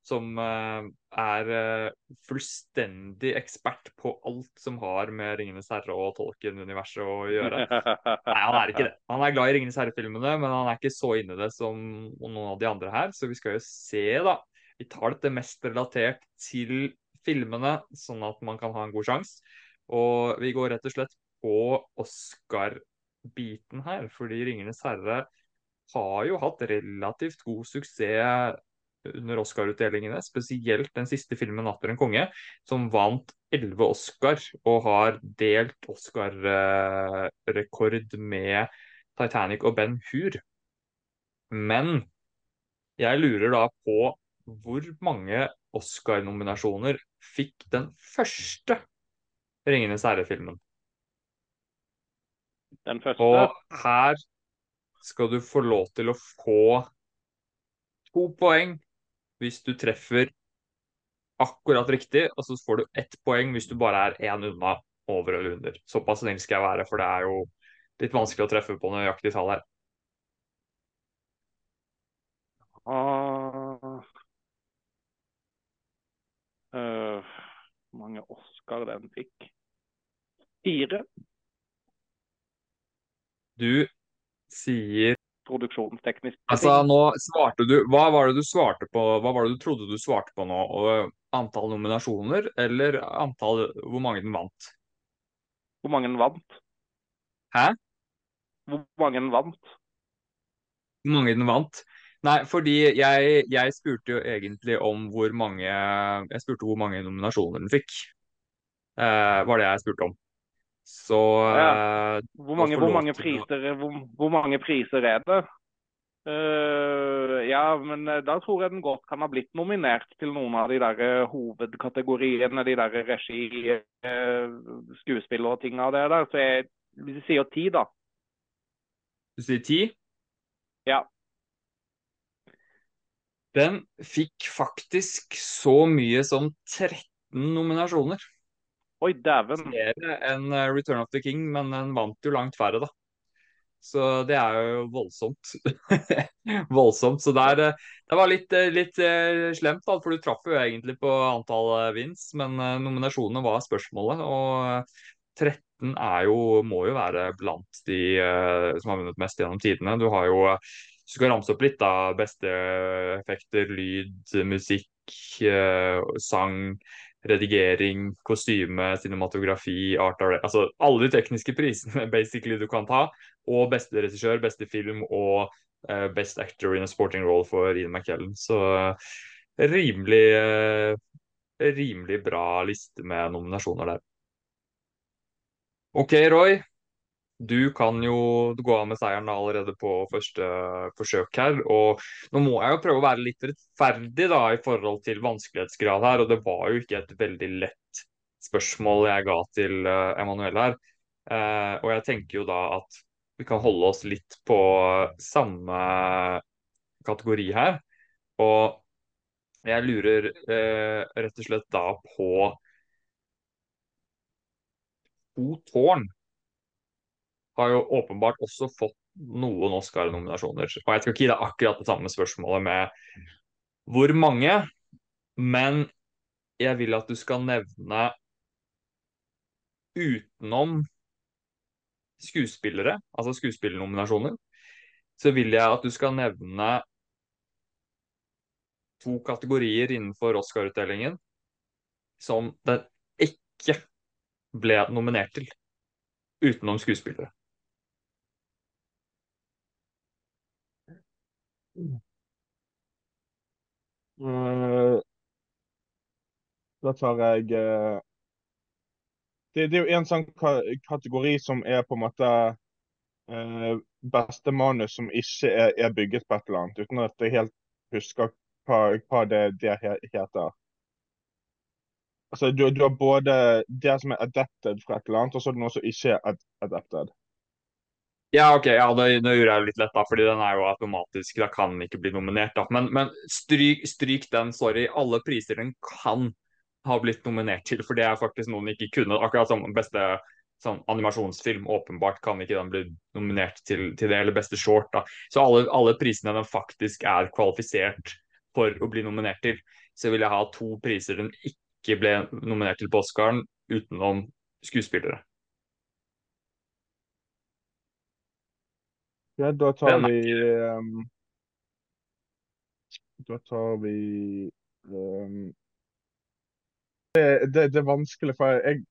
Som eh, er eh, fullstendig ekspert på alt som har med Ringenes herre og Tolkien-universet å gjøre. Nei, han er ikke det. Han er glad i Ringenes herre-filmene, men han er ikke så inne i det som noen av de andre her. Så vi skal jo se, da. Vi tar dette mest relatert til filmene, sånn at man kan ha en god sjanse. Og vi går rett og slett på Oscar-biten her, fordi Ringenes herre har jo hatt relativt god suksess under Oscar-utdelingene, spesielt den siste filmen 'Natter en konge', som vant elleve Oscar og har delt Oscar-rekord med Titanic og Ben Hur. Men jeg lurer da på hvor mange Oscar-nominasjoner fikk den første Ringenes herre-filmen? Den første. Og her skal du få lov til å få to poeng hvis du treffer akkurat riktig, og så får du ett poeng hvis du bare er én unna over eller under. Såpass snill skal jeg være, for det er jo litt vanskelig å treffe på nøyaktig tall her. Ah, uh, mange Oscar den fikk? Fire. Du sier Produksjonsteknisk. Altså, nå svarte du Hva var det du svarte på? Hva var det du trodde du svarte på nå? Og antall nominasjoner, eller antall Hvor mange den vant? Hvor mange den vant? Hæ? Hvor mange den vant? Hvor mange den vant? Nei, fordi jeg, jeg spurte jo egentlig om hvor mange Jeg spurte hvor mange nominasjoner den fikk. Eh, var det jeg spurte om. Så ja. Hvor mange, hvor mange, priser, hvor, hvor mange priser er det? Uh, ja, men eh, da tror jeg den godt kan ha blitt nominert til noen av de der eh, hovedkategoriene. De der regi, uh, skuespill og ting av det der. Så jeg, hvis jeg sier ti, da. du sier ti? Ja. Den fikk faktisk så mye som 13 nominasjoner. Oi, dæven. Flere enn eh, Return of the King, men den vant jo langt færre, da. Så det er jo voldsomt. <laughs> voldsomt. Så der, eh, det var litt, eh, litt slemt, da, for du traff jo egentlig på antall vins, men nominasjonene var spørsmålet. Og eh, 13 er jo, må jo være blant de som har vunnet mest gjennom tidene. Du har jo du skal ramse opp litt, da. Beste effekter, lyd, musikk, sang redigering, kostyme, cinematografi, art direct Altså alle de tekniske prisene <laughs> basically du kan ta. Og beste regissør, beste film og uh, best actor in a sporting role for Ian McKellen. Så uh, rimelig uh, rimelig bra liste med nominasjoner der. OK, Roy. Du kan jo gå av med seieren allerede på første forsøk her. Og nå må jeg jo prøve å være litt rettferdig da i forhold til vanskelighetsgrad her, og det var jo ikke et veldig lett spørsmål jeg ga til uh, Emanuel her. Uh, og jeg tenker jo da at vi kan holde oss litt på samme kategori her. Og jeg lurer eh, rett og slett da på To tårn har jo åpenbart også fått noen Oscar-nominasjoner. Og jeg skal ikke gi deg akkurat det samme spørsmålet med hvor mange, men jeg vil at du skal nevne utenom skuespillere, altså skuespillernominasjoner, så vil jeg at du skal nevne to kategorier innenfor Oscar-utdelingen som den ikke ble nominert til, utenom skuespillere. Uh, da tar jeg uh, det, det, er jo en sånn kategori som er på en måte uh, beste manus som ikke er, er, bygget på et eller annet, uten at jeg helt husker hva, hva det, det, heter. Altså, du, du, har både det som er adapted fra et eller annet, og så er det noe som ikke er adapted. Ja, ok, ja, det, det gjorde jeg litt lett, da, fordi den er jo automatisk. Da kan den ikke bli nominert. da. Men, men stryk, stryk, den, sorry. Alle priser den kan ha blitt nominert til, for det er faktisk noen den ikke kunne. Akkurat som beste sånn, animasjonsfilm, åpenbart kan ikke den bli nominert til, til det, eller beste short. da. Så alle, alle prisene den faktisk er kvalifisert for å bli nominert til, så vil jeg ha to priser den ikke ble nominert til på Oscaren, utenom skuespillere. Ja, da tar vi um, Da tar vi um, det, det, det, er vanskelig, for jeg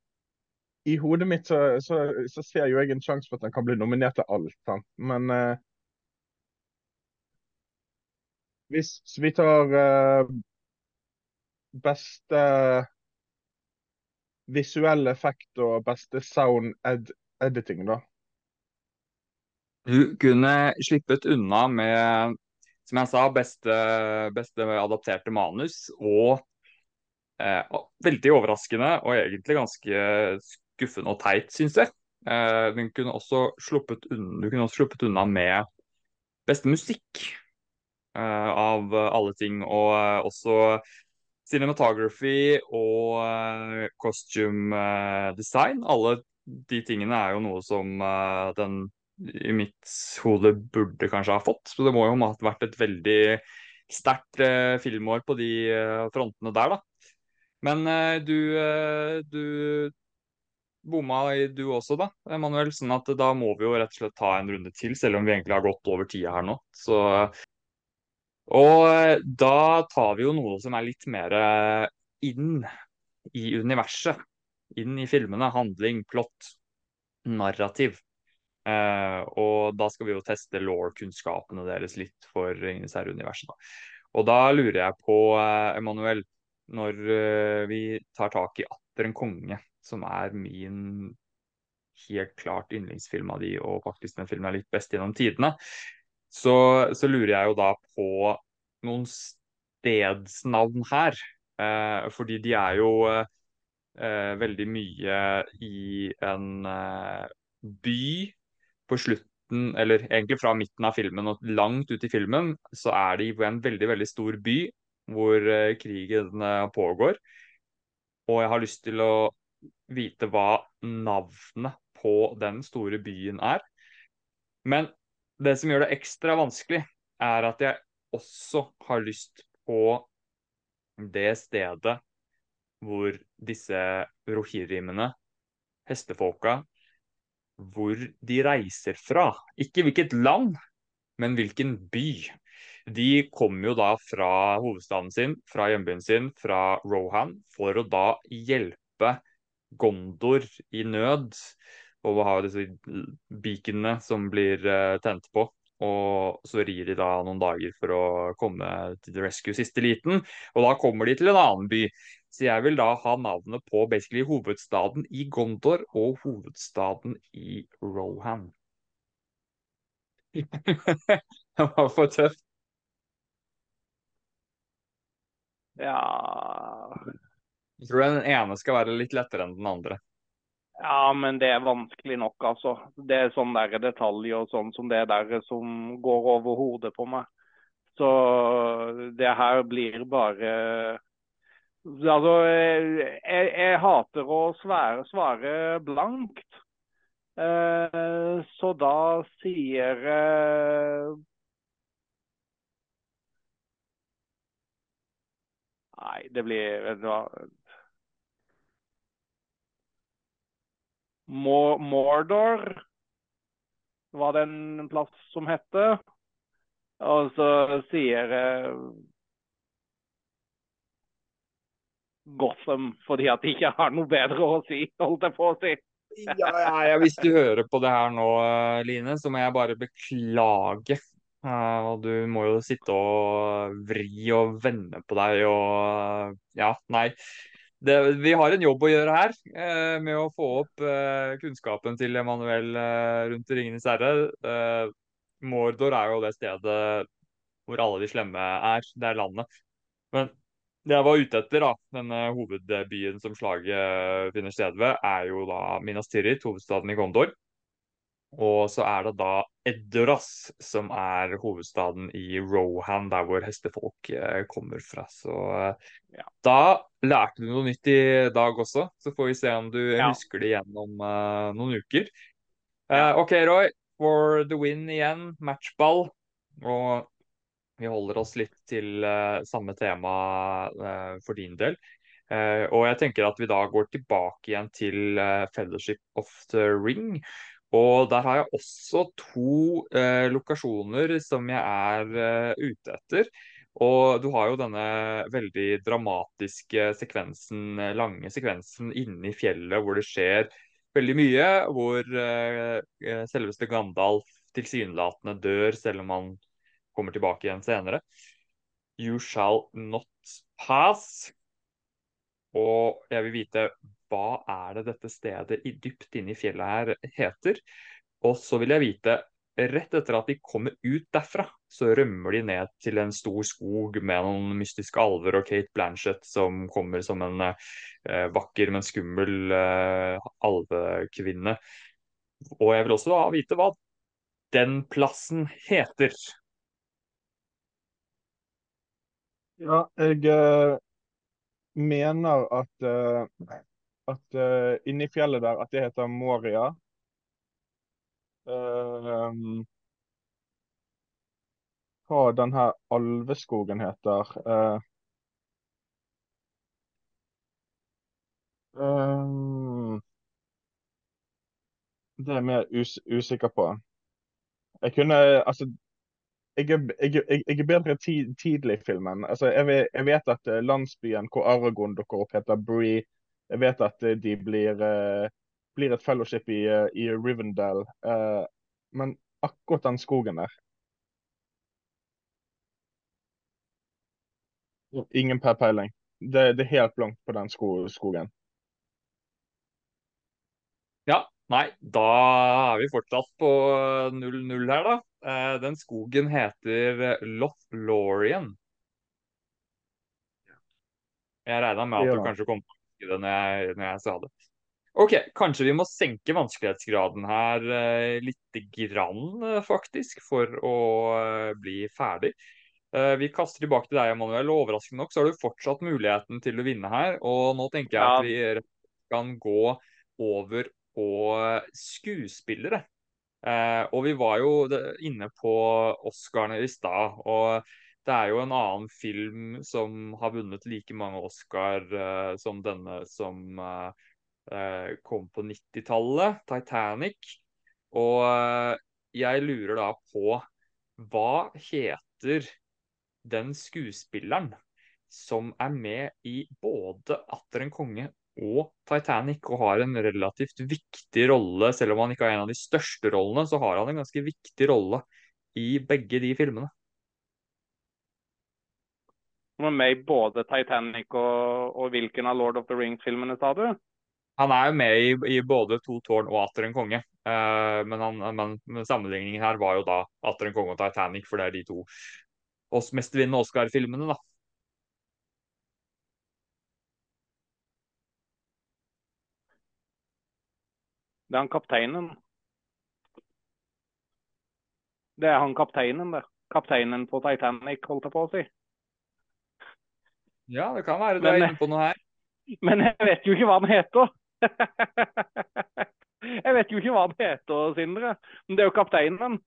I hodet mitt så, så, så, ser jo jeg en sjanse for at han kan bli nominert til alt. Sant? Men uh, hvis vi tar uh, beste visuell effekt og beste sound ed editing, da. Du kunne slippet unna med, som jeg sa, beste, beste adapterte manus og eh, veldig overraskende og egentlig ganske skuffende og teit, syns jeg. Eh, du, kunne også unna, du kunne også sluppet unna med beste musikk eh, av alle ting, og eh, også cinematography og uh, costume uh, design. Alle de tingene er jo noe som uh, den i mitt hode burde kanskje ha fått. Så det må jo ha vært et veldig sterkt eh, filmår på de eh, frontene der, da. Men eh, du, eh, du bomma du også, da, Emanuel. Sånn at da må vi jo rett og slett ta en runde til, selv om vi egentlig har gått over tida her nå. Så, og eh, da tar vi jo noe som er litt mer eh, inn i universet. Inn i filmene. Handling, plott, narrativ. Uh, og da skal vi jo teste law-kunnskapene deres litt for Ringenes herre-universet. Og da lurer jeg på, uh, Emanuel, når uh, vi tar tak i 'Atter en konge', som er min helt klart yndlingsfilm av de, og faktisk den filmen er litt best gjennom tidene, så, så lurer jeg jo da på noen stedsnavn her. fordi de er jo veldig mye i en by på slutten, eller egentlig fra midten av filmen og langt ut i filmen, så er de på en veldig, veldig stor by hvor uh, krigen uh, pågår. Og jeg har lyst til å vite hva navnet på den store byen er. Men det som gjør det ekstra vanskelig, er at jeg også har lyst på det stedet hvor disse rohirimene, hestefolka, hvor de reiser fra. Ikke hvilket land, men hvilken by. De kommer jo da fra hovedstaden sin, fra hjembyen sin, fra Rohan, for å da hjelpe Gondor i nød. Og ha disse beaconene som blir uh, tent på. Og så rir de da noen dager for å komme til the rescue siste liten. Og da kommer de til en annen by så jeg vil da ha navnet på basically hovedstaden i Gondor og hovedstaden i Rohan. <laughs> det var for tøft. Ja Jeg tror den ene skal være litt lettere enn den andre. Ja, men det er vanskelig nok, altså. Det er sånne der detaljer og sånn som det der som går over hodet på meg. Så det her blir bare Altså, jeg, jeg hater å svære, svare blankt. Eh, så da sier eh, Nei, det blir vet du hva. Mordor var det en plass som hette. Og så sier jeg Gotham fordi at de ikke har noe bedre å si, holdt jeg på å si. ja, ja, ja, hvis du hører på det her nå, Line, så må jeg bare beklage. Uh, og du må jo sitte og vri og vende på deg og Ja, nei. Det, vi har en jobb å gjøre her med å få opp kunnskapen til Emanuel rundt Ringenes herre. Mordor er jo det stedet hvor alle de slemme er. Det er landet. Men det jeg var ute etter, da, denne hovedbyen som slaget finner sted ved, er jo da Minas Tirith, hovedstaden i Gondor. Og så er det da Edoras som er hovedstaden i Rohan, der hvor hestefolk eh, kommer fra. Så eh, ja. da lærte du noe nytt i dag også. Så får vi se om du ja. husker det gjennom uh, noen uker. Uh, OK, Roy. For the win igjen. Matchball. Og vi holder oss litt til uh, samme tema for din del. og jeg tenker at vi da går tilbake igjen til Fellowship of the Ring. Og der har jeg også to lokasjoner som jeg er ute etter. Og du har jo denne veldig dramatiske sekvensen, lange sekvensen inne i fjellet hvor det skjer veldig mye. Hvor selveste Gandalf tilsynelatende dør, selv om han kommer tilbake igjen senere. You shall not pass. Og jeg vil vite hva er det dette stedet i, dypt inne i fjellet her heter. Og så vil jeg vite, rett etter at de kommer ut derfra, så rømmer de ned til en stor skog med noen mystiske alver og Kate Blanchett som kommer som en eh, vakker, men skummel eh, alvekvinne. Og jeg vil også da vite hva den plassen heter. Ja, jeg uh, mener at uh, at uh, inni fjellet der at det heter Moria. Uh, hva den her alveskogen heter uh, um, Det er jeg mer us usikker på. Jeg kunne Altså, jeg er, jeg, jeg, er bedre tid, tidlig i filmen. Altså, jeg, vet, at landsbyen hvor Aragon dukker opp, heter Bree. Jeg vet at eh, de blir, uh, blir et fellowship i, uh, i Rivendell. men akkurat den skogen der Ingen per peiling. Det, det, er helt blankt på den sko skogen. Ja, nei, da er vi fortsatt på 0-0 her, da. Den skogen heter Lothlorien. Jeg regna med at du kanskje kom til det når jeg, når jeg sa det. OK, kanskje vi må senke vanskelighetsgraden her eh, lite grann, eh, faktisk, for å eh, bli ferdig. Eh, vi kaster tilbake til deg, Emanuel, og overraskende nok så har du fortsatt muligheten til å vinne her. Og nå tenker jeg at vi kan gå over på skuespillere. Eh, og vi var jo inne på Oscarene i stad. og det er jo en annen film som har vunnet like mange Oscar eh, som denne som uh, uh, kom på 90-tallet, 'Titanic'. Og jeg lurer da på hva heter den skuespilleren som er med i både 'Atter en konge' og 'Titanic' og har en relativt viktig rolle, selv om han ikke har en av de største rollene, så har han en ganske viktig rolle i begge de filmene. Han var med i både Titanic og, og hvilken av Lord of the Rings-filmene, sa du? Han er jo med i, i, både To tårn og Atter en konge. Uh, men, han, men, men, sammenligningen her var jo da Atter en konge og Titanic, for det er de to oss mestvinnende Oscar-filmene, da. Det er han kapteinen. Det er han kapteinen, det. Kapteinen på Titanic, holdt jeg på å si. Ja, det kan være du Men- er inne på noe her. Men jeg vet jo ikke hva han heter. <laughs> Jeg vet jo ikke hva han heter, Sindre. Men det er jo kapteinen.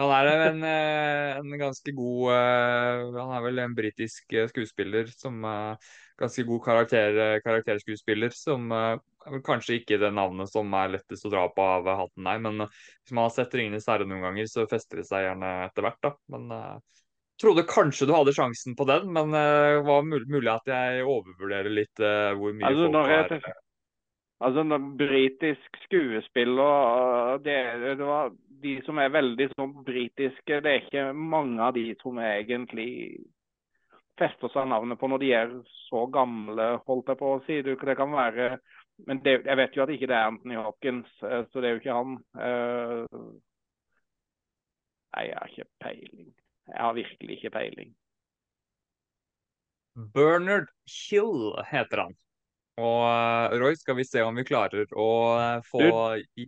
Han er en, eh, en ganske god eh, Han er vel en britisk eh, skuespiller som eh, Ganske god karakter, eh, karakterskuespiller som eh, kanskje ikke det navnet som er lettest å dra på av hatten, nei. Men eh, hvis man har sett 'Ringenes herre' noen ganger, så fester det seg gjerne etter hvert, da. Men trodde kanskje du hadde sjansen på den, men det var mulig, at jeg overvurderer litt eh, hvor mye Altså, folk har Altså, en britisk skuespiller det, det var De som er veldig sånn britiske, det er ikke mange av de som egentlig fester seg navnet på når de er så gamle, holdt jeg på å si. Det, kan være Men det, jeg vet jo at ikke det er Anthony Hopkins, eh, så det er jo ikke han. Eh, Nei, jeg har ikke peiling. Jeg har virkelig ikke peiling. Bernard Hill heter han. Og eh, Roy, skal vi se om vi klarer å eh, få i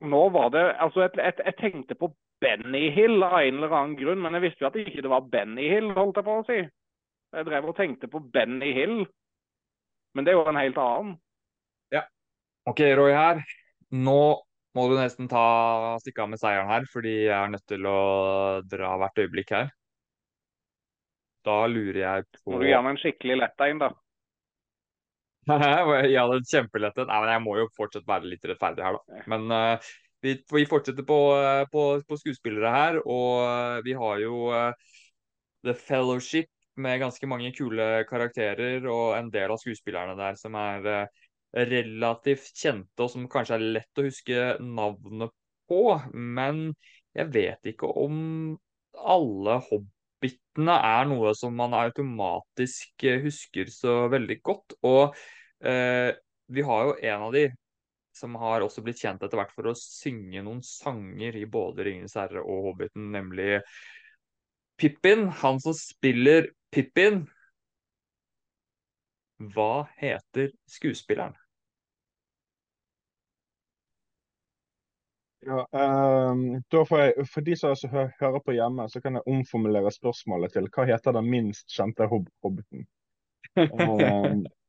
Nå var det Altså, jeg, jeg, jeg tenkte på Benny Hill av en eller annen grunn, men jeg visste jo at det ikke var Benny Hill, holdt jeg på å si. Jeg drev og tenkte på Benny Hill, men det er jo en helt annen. Ja. OK, Roy her. Nå må du nesten ta stikke av med seieren her, fordi jeg er nødt til å dra hvert øyeblikk her. Da lurer jeg på Må du gi meg en skikkelig lett en, da. <laughs> Ja, hadde kjempelettet. Nei, men jeg må jo fortsatt være litt rettferdig her, da. Men uh, vi, vi fortsetter på, eh, på, på skuespillere her, og eh, vi har jo uh, The Fellowship med ganske mange kule karakterer, og en del av skuespillerne der som er relativt kjente, og som kanskje er lett å huske navnet på. Men jeg vet ikke om alle hobbitene er noe som man automatisk eh, husker så veldig godt. Og eh, vi har jo en av de som har også blitt kjent etter hvert for å synge noen sanger i både 'Ringenes herre' og 'Hobbiten', nemlig Pippin. Han som spiller Pippin. Hva heter skuespilleren? Ja, um, jeg, For de som hø hører på hjemme, så kan jeg omformulere spørsmålet til hva heter den minst kjente hob hobbiten? Um, <laughs>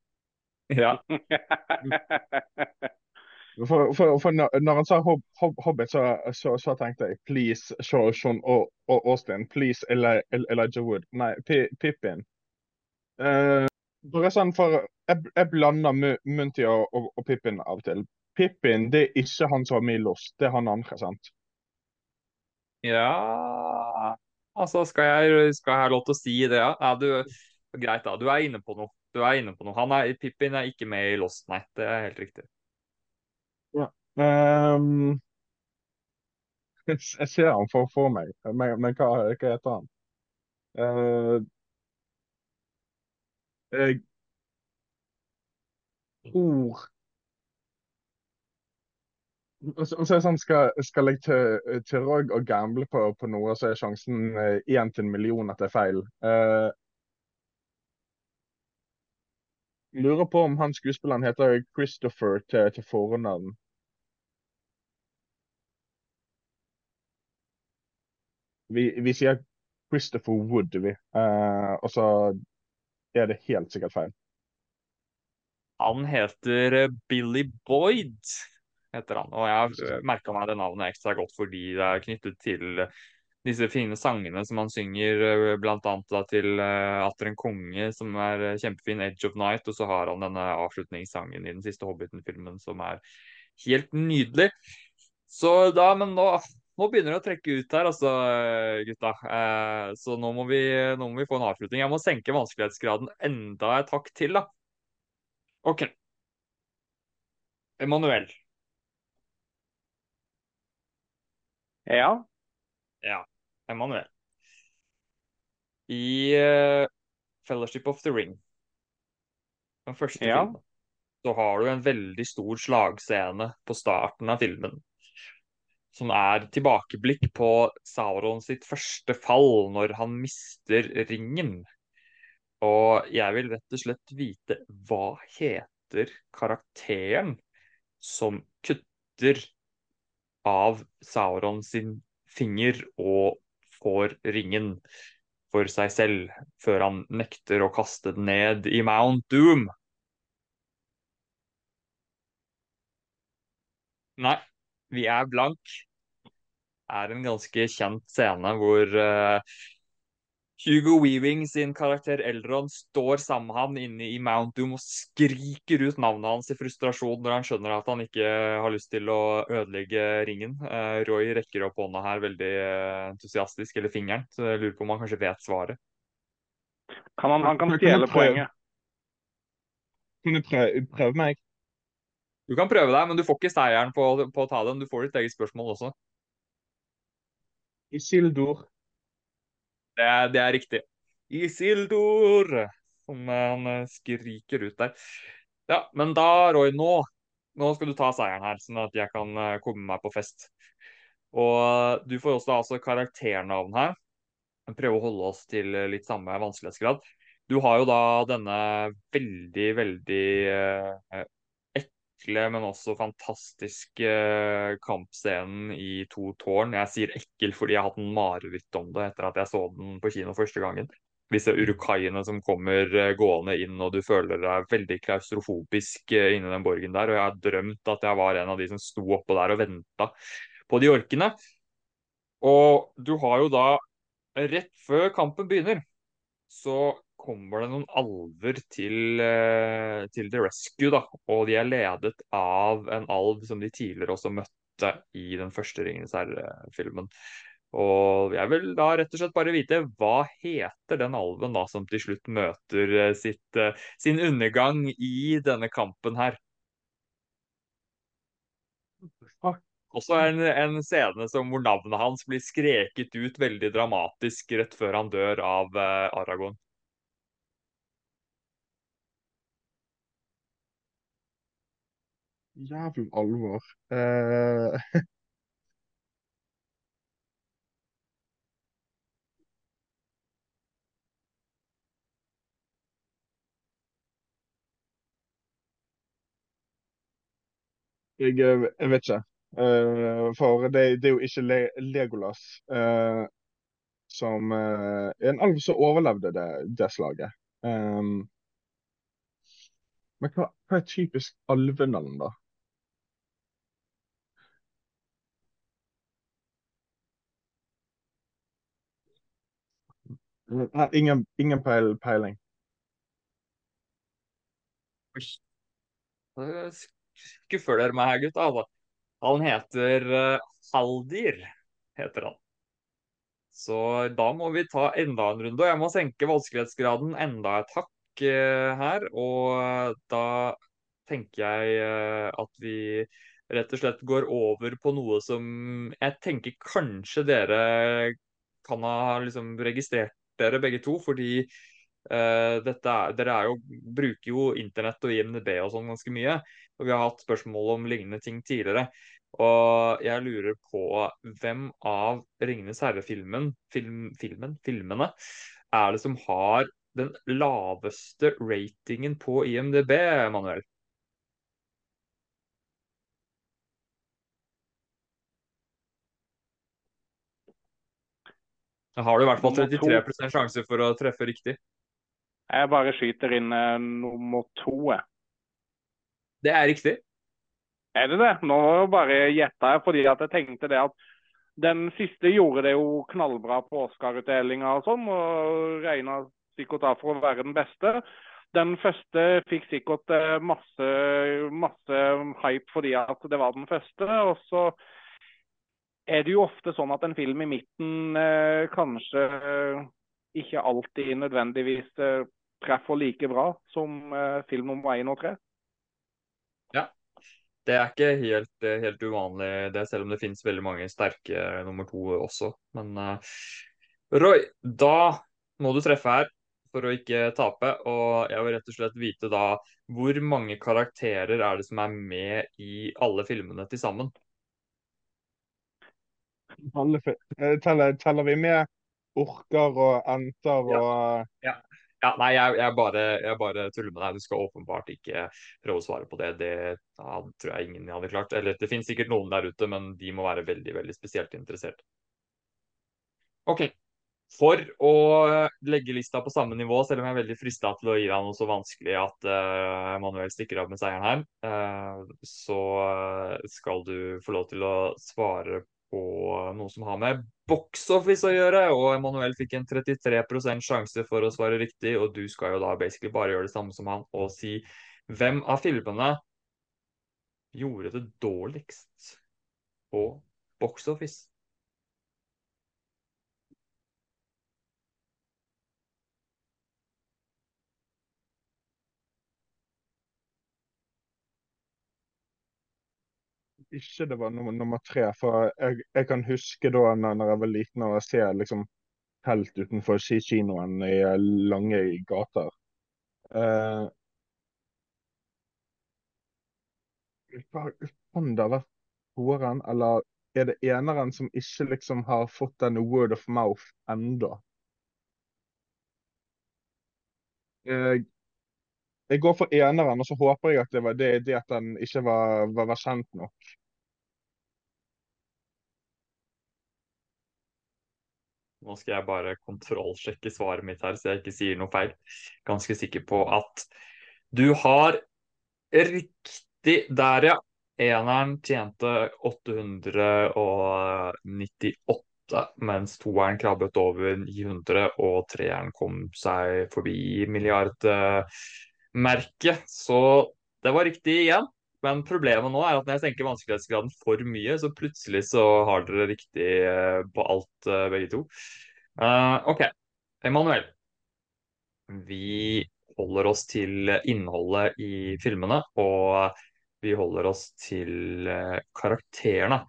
Ja. for, for, for når, han sa hob hob Hobbit, så, så, så tenkte jeg please Sean Sean og, og Austin. Please Eli Elijah Wood. Nei, Pi Pippin. Uh, bare sånn for Jeg, jeg blander Munty og, og, og Pippin av og til. Pippin det er ikke han som var med i Lost, det er han andre, sant? Ja Altså, skal jeg, skal jeg ha lov til å si det, ja? ja du, greit, da. Du er inne på noe. Du er inne på noe. Han er, Pippin er ikke med i Lost, nei. Det er helt riktig. Ehm, <laughs> jeg ser han for, for meg, men, men hva, hva heter han? Uh, jeg tror Og så og så sånn, skal, skal jeg til, til Roy og gamble på, på noe, så er sjansen én til en million at det er feil. Uh, lurer på om han skuespilleren heter Christopher til, til fornavn. Vi, vi sier Christopher Wood, vi. Uh, og så er det helt sikkert feil. Han heter eh, Billy Boyd, heter han. Og jeg merka meg det navnet ekstra godt fordi det er knyttet til disse fine sangene som han synger, bl.a. annet da til uh, Atter en konge, som er eh, kjempefin, 'Edge of Night', og så har han denne avslutningssangen i den siste Hobbiten-filmen som er helt nydelig. Så da, men nå, nå begynner det å trekke ut her, altså, eh, gutta. Eh, så nå må, vi, nå må vi få en avslutning. Jeg må senke vanskelighetsgraden enda et hakk til, da. OK. Emanuel. Ja. Ja, Emanuel. I uh, Fellowship of the Ring, den første Ja. filmen, så har du en veldig stor slagscene på starten av filmen. Som er tilbakeblikk på Sauron sitt første fall, når han mister ringen. Og jeg vil rett og slett vite hva heter karakteren som kutter av Sauron sin finger og får ringen for seg selv, før han nekter å kaste den ned i Mount Doom. Nei, vi er blank. Det er en ganske kjent scene hvor uh, Hugo Weaving sin karakter Eldron står sammen med han inne i Mount Doom og skriker ut navnet hans i frustrasjon når han skjønner at han ikke har lyst til å ødelegge ringen. Uh, Roy rekker opp hånda her veldig uh, entusiastisk, eller fingeren, så jeg lurer på om han kanskje vet svaret. Kan han, han kan stjele poenget. Kan du prøve, prøve meg? Du kan prøve deg, men du får ikke seieren på, på å ta den. Du får ditt eget spørsmål også. Isildur. Det, det er riktig. Isildur! Som han eh, skriker ut der. Ja, men da, Roy, nå, nå skal du ta seieren her, sånn at jeg kan eh, komme meg på fest. Og eh, du får også altså karakternavn her. Prøve å holde oss til litt samme vanskelighetsgrad. Du har jo da denne veldig, veldig ekle, men også fantastiske eh, kampscenen i To tårn. Jeg sier ekkel fordi jeg har hatt en mareritt om det etter at jeg så den på kino første gangen. Disse urukaiene som kommer eh, gående inn, og du føler deg veldig klaustrofobisk eh, inni den borgen der. Og jeg har drømt at jeg var en av de som sto oppå der og venta på de orkene. Og du har jo da, rett før kampen begynner, så kommer det noen alver til, eh, til The Rescue. da, Og de er ledet av en alv som de tidligere også møtte i den første Ringenes herre-filmen. Og jeg vil da rett og slett bare vite hva heter den alven da som til slutt møter eh, sitt, eh, sin undergang i denne kampen her? Også en, en scene som hvor navnet hans blir skreket ut veldig dramatisk rett før han dør av Aragorn. Jævlig alvor. Uh... jeg, eh, jeg, vet ikke. Uh, for det, det, er jo ikke Le Legolas uh, som uh, En alv som overlevde det, det slaget. Um, men hva, hva, er typisk alvenavn, da? Nei, ingen, ingen peil, peiling. Skuffer dere meg her, gutta? Altså. Han heter uh, Haldir, heter han. Så da må vi ta enda en runde. Og jeg må senke vanskelighetsgraden enda et hakk uh, her. Og da tenker jeg uh, at vi rett og slett går over på noe som jeg tenker kanskje dere kan ha liksom registrert dere begge to, fordi uh, er, dere er jo, bruker jo internett og IMDb og sånn ganske mye. Og vi har hatt spørsmål om lignende ting tidligere. Og jeg lurer på hvem av Ringenes herre-filmen, film, filmen, filmene, er det som har den laveste ratingen på IMDb, Manuel? Da har du i hvert fall 33 sjanse for å treffe riktig. Jeg bare skyter inn uh, nummer to. Det er riktig. Er det det? Nå bare gjetta jeg fordi at jeg tenkte det at den siste gjorde det jo knallbra på Oscar-utdelinga og sånn, og regna sikkert av for å være den beste. Den første fikk sikkert eh, masse, masse hype fordi at det var den første. og så er det jo ofte sånn at en film i midten eh, kanskje eh, ikke alltid nødvendigvis eh, treffer like bra som eh, film nummer én og tre. Ja, det er ikke helt, eh, helt, uvanlig det, selv om det finnes veldig mange sterke nummer to også. Men Roy, da må du treffe her for å ikke tape. Og jeg vil rett og slett vite da hvor mange karakterer er det som er med i alle filmene til sammen? Teller, teller, vi med orker og enter og Ja. ja. Ja, nei, jeg, jeg, bare, jeg bare tuller med deg. Du skal åpenbart ikke prøve å svare på det. Det da tror jeg ingen hadde klart. Eller det finnes sikkert noen der ute, men de må være veldig, veldig spesielt interessert. OK. For å legge lista på samme nivå, selv om jeg er veldig frista til å gi deg noe så vanskelig at uh, Manuel stikker av med seieren her, uh, så skal du få lov til å svare på noe som har med box office å gjøre. Og Emanuel fikk en 33 sjanse for å svare riktig, og du skal jo da basically bare gjøre det samme som han og si hvem av filmene gjorde det dårligst på box ikke det var nummer, tre. For jeg, jeg, kan huske da når jeg var liten og se liksom telt utenfor kinoen i lange gater. Uh, kan det ha vært toeren, eller er det eneren som ikke liksom har fått den word of mouth enda? Jeg, jeg går for eneren, og så håper jeg at det var det, det at den ikke var, var, var kjent nok. Nå skal jeg bare kontrollsjekke svaret mitt her, så jeg ikke sier noe feil. Ganske sikker på at du har riktig der, ja. Eneren tjente 898, mens toeren krabbet over 900, og treeren kom seg forbi milliardmerket. Så det var riktig igjen. Men problemet nå er at når jeg senker vanskelighetsgraden for mye, så plutselig så har dere riktig eh, på alt, eh, begge to. Uh, OK. Emanuel. Vi holder oss til innholdet i filmene, og vi holder oss til karakterene.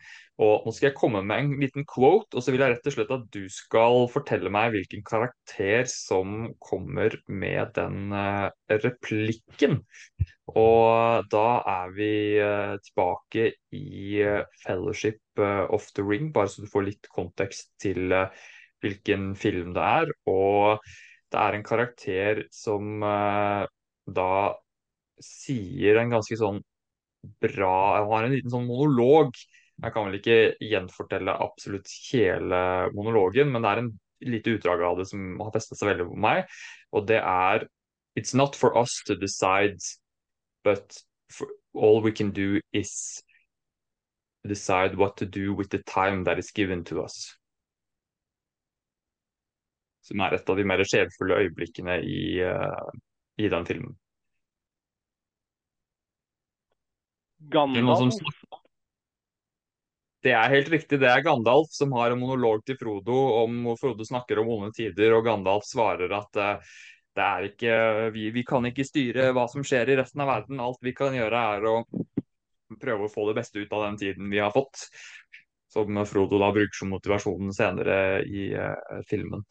Og nå skal jeg komme med en liten quote, og så vil jeg rett og slett at du skal fortelle meg hvilken karakter som kommer med den replikken. Og da er vi uh, tilbake i Fellowship of the Ring, bare så du får litt kontekst til hvilken film det er. Og det er en karakter som da sier en ganske sånn bra Han har en liten sånn monolog. Jeg kan vel ikke gjenfortelle absolutt hele monologen, men det er en lite utdrag av det som har festet seg veldig på meg, og det er It's not for us to decide but all we can do is decide what to do with the time that is given to us. Som er et av de mer sjelfulle øyeblikkene i, uh, i den filmen. Gandalf? Det er helt riktig, det er Gandalf som har en monolog til Frodo om hvor Frodo snakker om onde tider, og Gandalf svarer at uh, det er ikke vi, vi, kan ikke styre hva som skjer i resten av verden. Alt vi kan gjøre, er å prøve å få det beste ut av den tiden vi har fått. Som Frodo da bruker som motivasjonen senere i uh, filmen.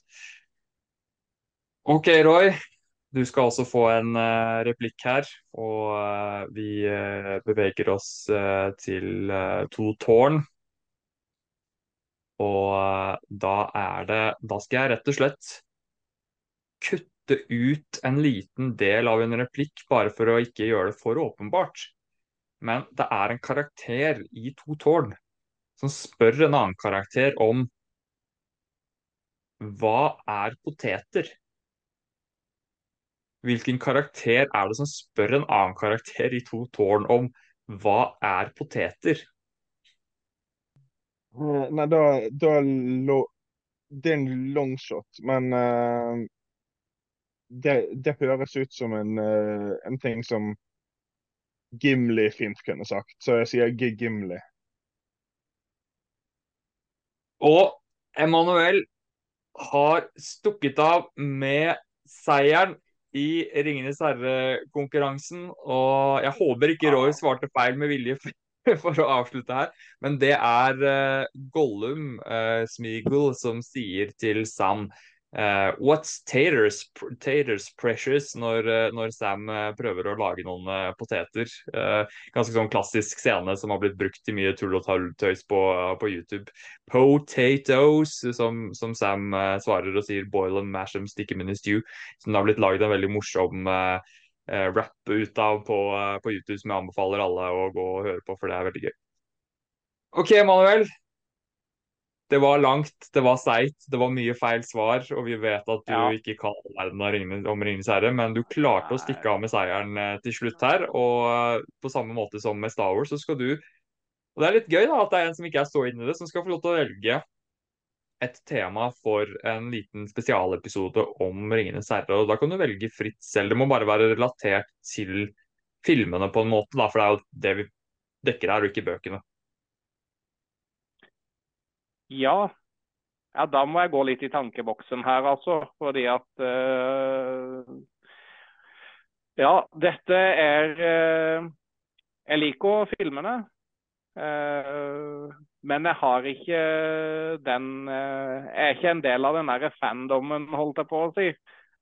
OK, Roy. Du skal også få en uh, replikk her. Og uh, vi beveger oss til to tårn. Og da er det Da skal jeg rett og slett kutte ut en liten del av en replikk bare for å ikke gjøre det for åpenbart. Men det er en karakter i To tårn som spør en annen karakter om hva er poteter? Hvilken karakter er det som spør en annen karakter i To tårn om hva er poteter? Eh, nei, da, da Det er en longshot, men uh, det, det, høres ut som en, uh, en, ting som Gimli fint kunne sagt, så jeg sier G Gimli. Og Emanuel har stukket av med seieren i Ringenes herre-konkurransen. Og jeg håper ikke Roy svarte feil med vilje <laughs> for å avslutte her, men det er uh, Gollum, uh, Smeagol, som sier til Sam Uh, what's taters, taters precious når, uh, når Sam uh, prøver å lage noen poteter? ganske sånn klassisk scene som har blitt brukt i mye tull og tøys på, på YouTube. Potatoes, som, som Sam svarer og sier 'boil and mash them, stick them in a stew'. Som det har blitt laget en veldig morsom rap ut av på, på, YouTube, som jeg anbefaler alle å gå og høre på, for det er veldig gøy. OK, Manuel. Det var langt, det var seigt, det var mye feil svar, og vi vet at du ja. ikke kan verden om Ringenes herre, men du klarte å stikke av med seieren eh, til slutt her. Og eh, på samme måte som med Star Wars, så skal du Og det er litt gøy da, at det er en som ikke er så inne i det, som skal få lov til å velge et tema for en liten spesialepisode om Ringenes herre. Og da kan du velge fritt selv. Det må bare være relatert til filmene på en måte, da, for det er jo det vi dekker her, og ikke bøkene. Ja. ja, da må jeg gå litt i tankeboksen her, altså. Fordi at uh, Ja, dette er uh, Jeg liker filmene. Uh, men jeg har ikke den Jeg er ikke en del av den der fandommen, holdt jeg på å si,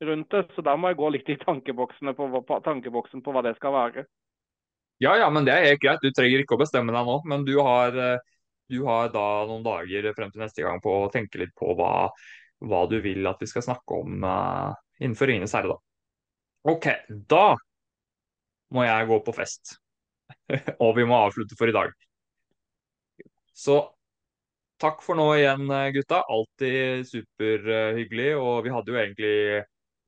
rundt det. Så da må jeg gå litt i tankeboksen på, på, tankeboksen på hva det skal være. Ja, ja, men det er greit. Du trenger ikke å bestemme deg nå. Men du har du har da noen dager frem til neste gang på å tenke litt på hva, hva du vil at vi skal snakke om uh, innenfor Ringenes herre, da. OK, da må jeg gå på fest. <laughs> og vi må avslutte for i dag. Så takk for nå igjen, gutta. Alltid superhyggelig. Og vi hadde jo egentlig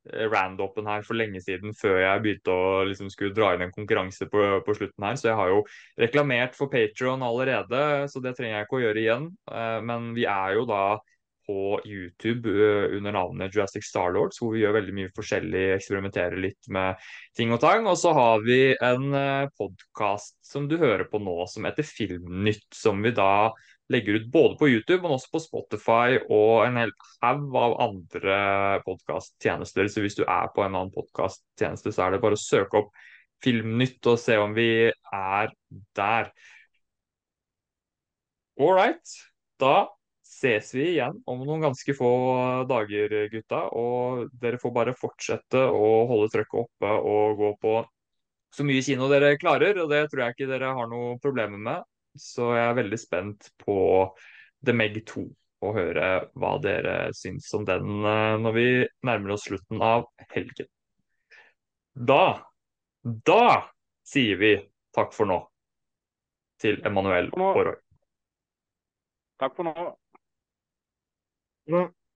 randopen her for lenge siden, før jeg begynte å liksom skulle dra inn en konkurranse på, på slutten her. Så jeg har jo reklamert for Patron allerede, så det trenger jeg ikke å gjøre igjen. Eh, men vi er jo da på YouTube eh, under navnet Jurassic Starlords, hvor vi gjør veldig mye forskjellig, eksperimenterer litt med ting og tang. Og så har vi en podkast som du hører på nå, som heter Filmnytt, som vi da legger ut både på YouTube, men også på Spotify og en hel haug av andre podkasttjenester. Så hvis du er på en annen podkasttjeneste, så er det bare å søke opp Filmnytt og se om vi er der. All right. Da ses vi igjen om noen ganske få dager, gutta. Og dere får bare fortsette å holde trøkket oppe og gå på så mye kino dere klarer. Og det tror jeg ikke dere har noe problemer med. Så jeg er veldig spent på The Meg 2 og høre hva dere syns om den eh, når vi nærmer oss slutten av helgen. Da, da sier vi takk for nå til Emanuel Aarøy. Takk for nå. nå.